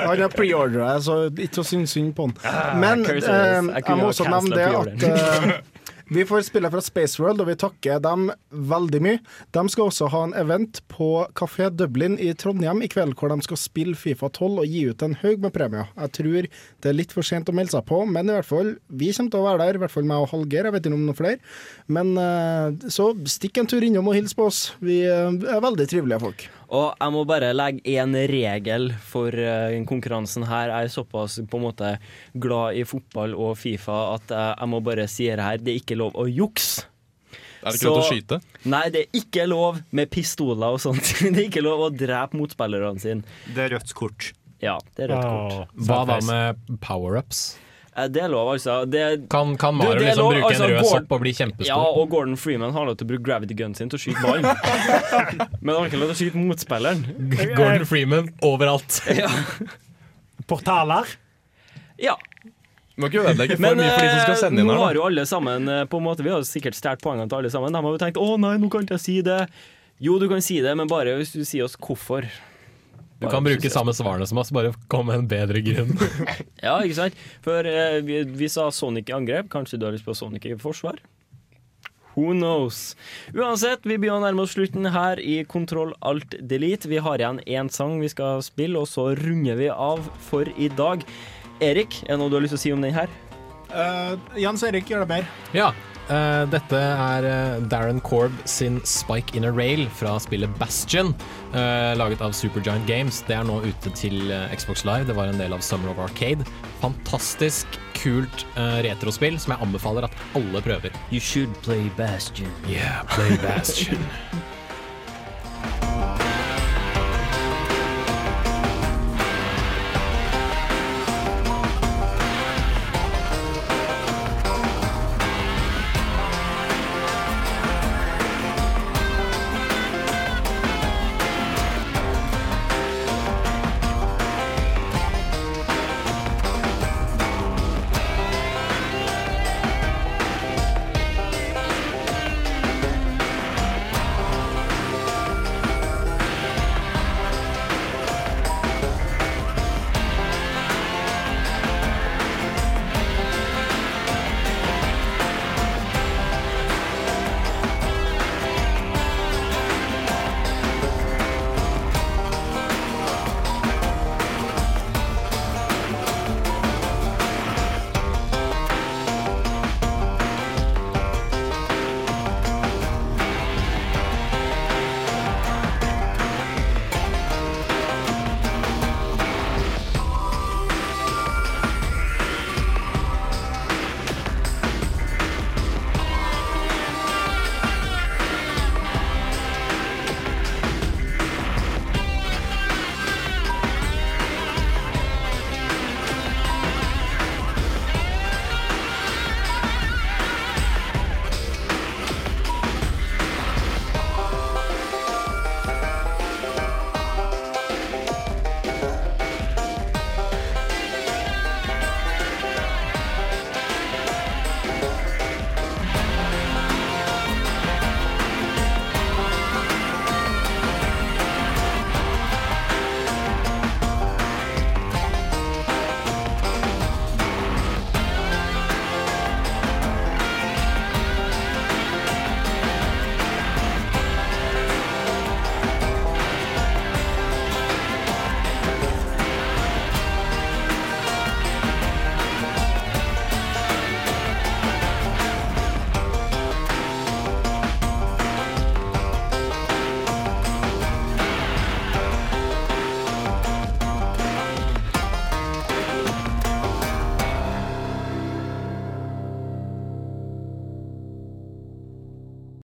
Han har preordra, så ikke å synes synd på han. Ah, Men eh, Jeg jeg må også nevne det at eh, vi får spille fra Space World, og vi takker dem veldig mye. De skal også ha en event på Kafé Dublin i Trondheim i kveld, hvor de skal spille Fifa 12 og gi ut en haug med premier. Jeg tror det er litt for sent å melde seg på, men i hvert fall, vi kommer til å være der. I hvert fall meg og Hallgeir, jeg vet ikke om noen flere. Men eh, så stikk en tur innom og hils på oss. Vi eh, er veldig trivelige folk. Og jeg må bare legge én regel for uh, konkurransen her. Jeg er såpass på en måte glad i fotball og Fifa at jeg, jeg må bare si det her. Det er ikke lov å jukse. Er det ikke lov til å skyte? Nei, det er ikke lov med pistoler og sånt. Det er ikke lov å drepe motspillerne sine. Det er rødt kort. Ja, det er rødt kort. Hva da med power-ups? Eh, Det er lov, altså. Det, Kan, kan Mario liksom lov, bruke altså, en rød Gordon- sopp og bli kjempestor? Ja, og Gordon Freeman har lov til å bruke gravity gunnen sin til å skyte ballen. Men han har ikke lov til å skyte motspilleren. Gordon Freeman overalt. Ja. Portaler? ja. Du må ikke ødelegge for Men mye for de som skal eh, sende inn nå har jo alle sammen eh, på en måte Vi har sikkert stjålet poengene til alle sammen. De har jo tenkt 'Å nei, nå kan ikke jeg si det'. Jo, du kan si det, men bare hvis du sier oss hvorfor. Du kan bruke samme svarene som oss, bare kom med en bedre grunn. Ja, ikke sant? For eh, vi, vi sa Sonic i angrep. Kanskje du har lyst på Sonic i forsvar? Who knows? Uansett, vi begynner å nærme oss slutten her i Kontroll alt delete. Vi har igjen én sang vi skal spille, og så runder vi av for i dag. Erik, er det noe du har lyst til å si om den her? Uh, Jens Erik, gjør det bedre. Ja, eh, dette er uh, Darren Korb sin Spike in a Rail fra spillet Bastion, uh, laget av Supergiant Games. Det er nå ute til Xbox Live. Det var en del av Summer of Arcade. Fantastisk kult retrospill som jeg anbefaler at alle prøver. You should play Bastion. Yeah, play Bastion.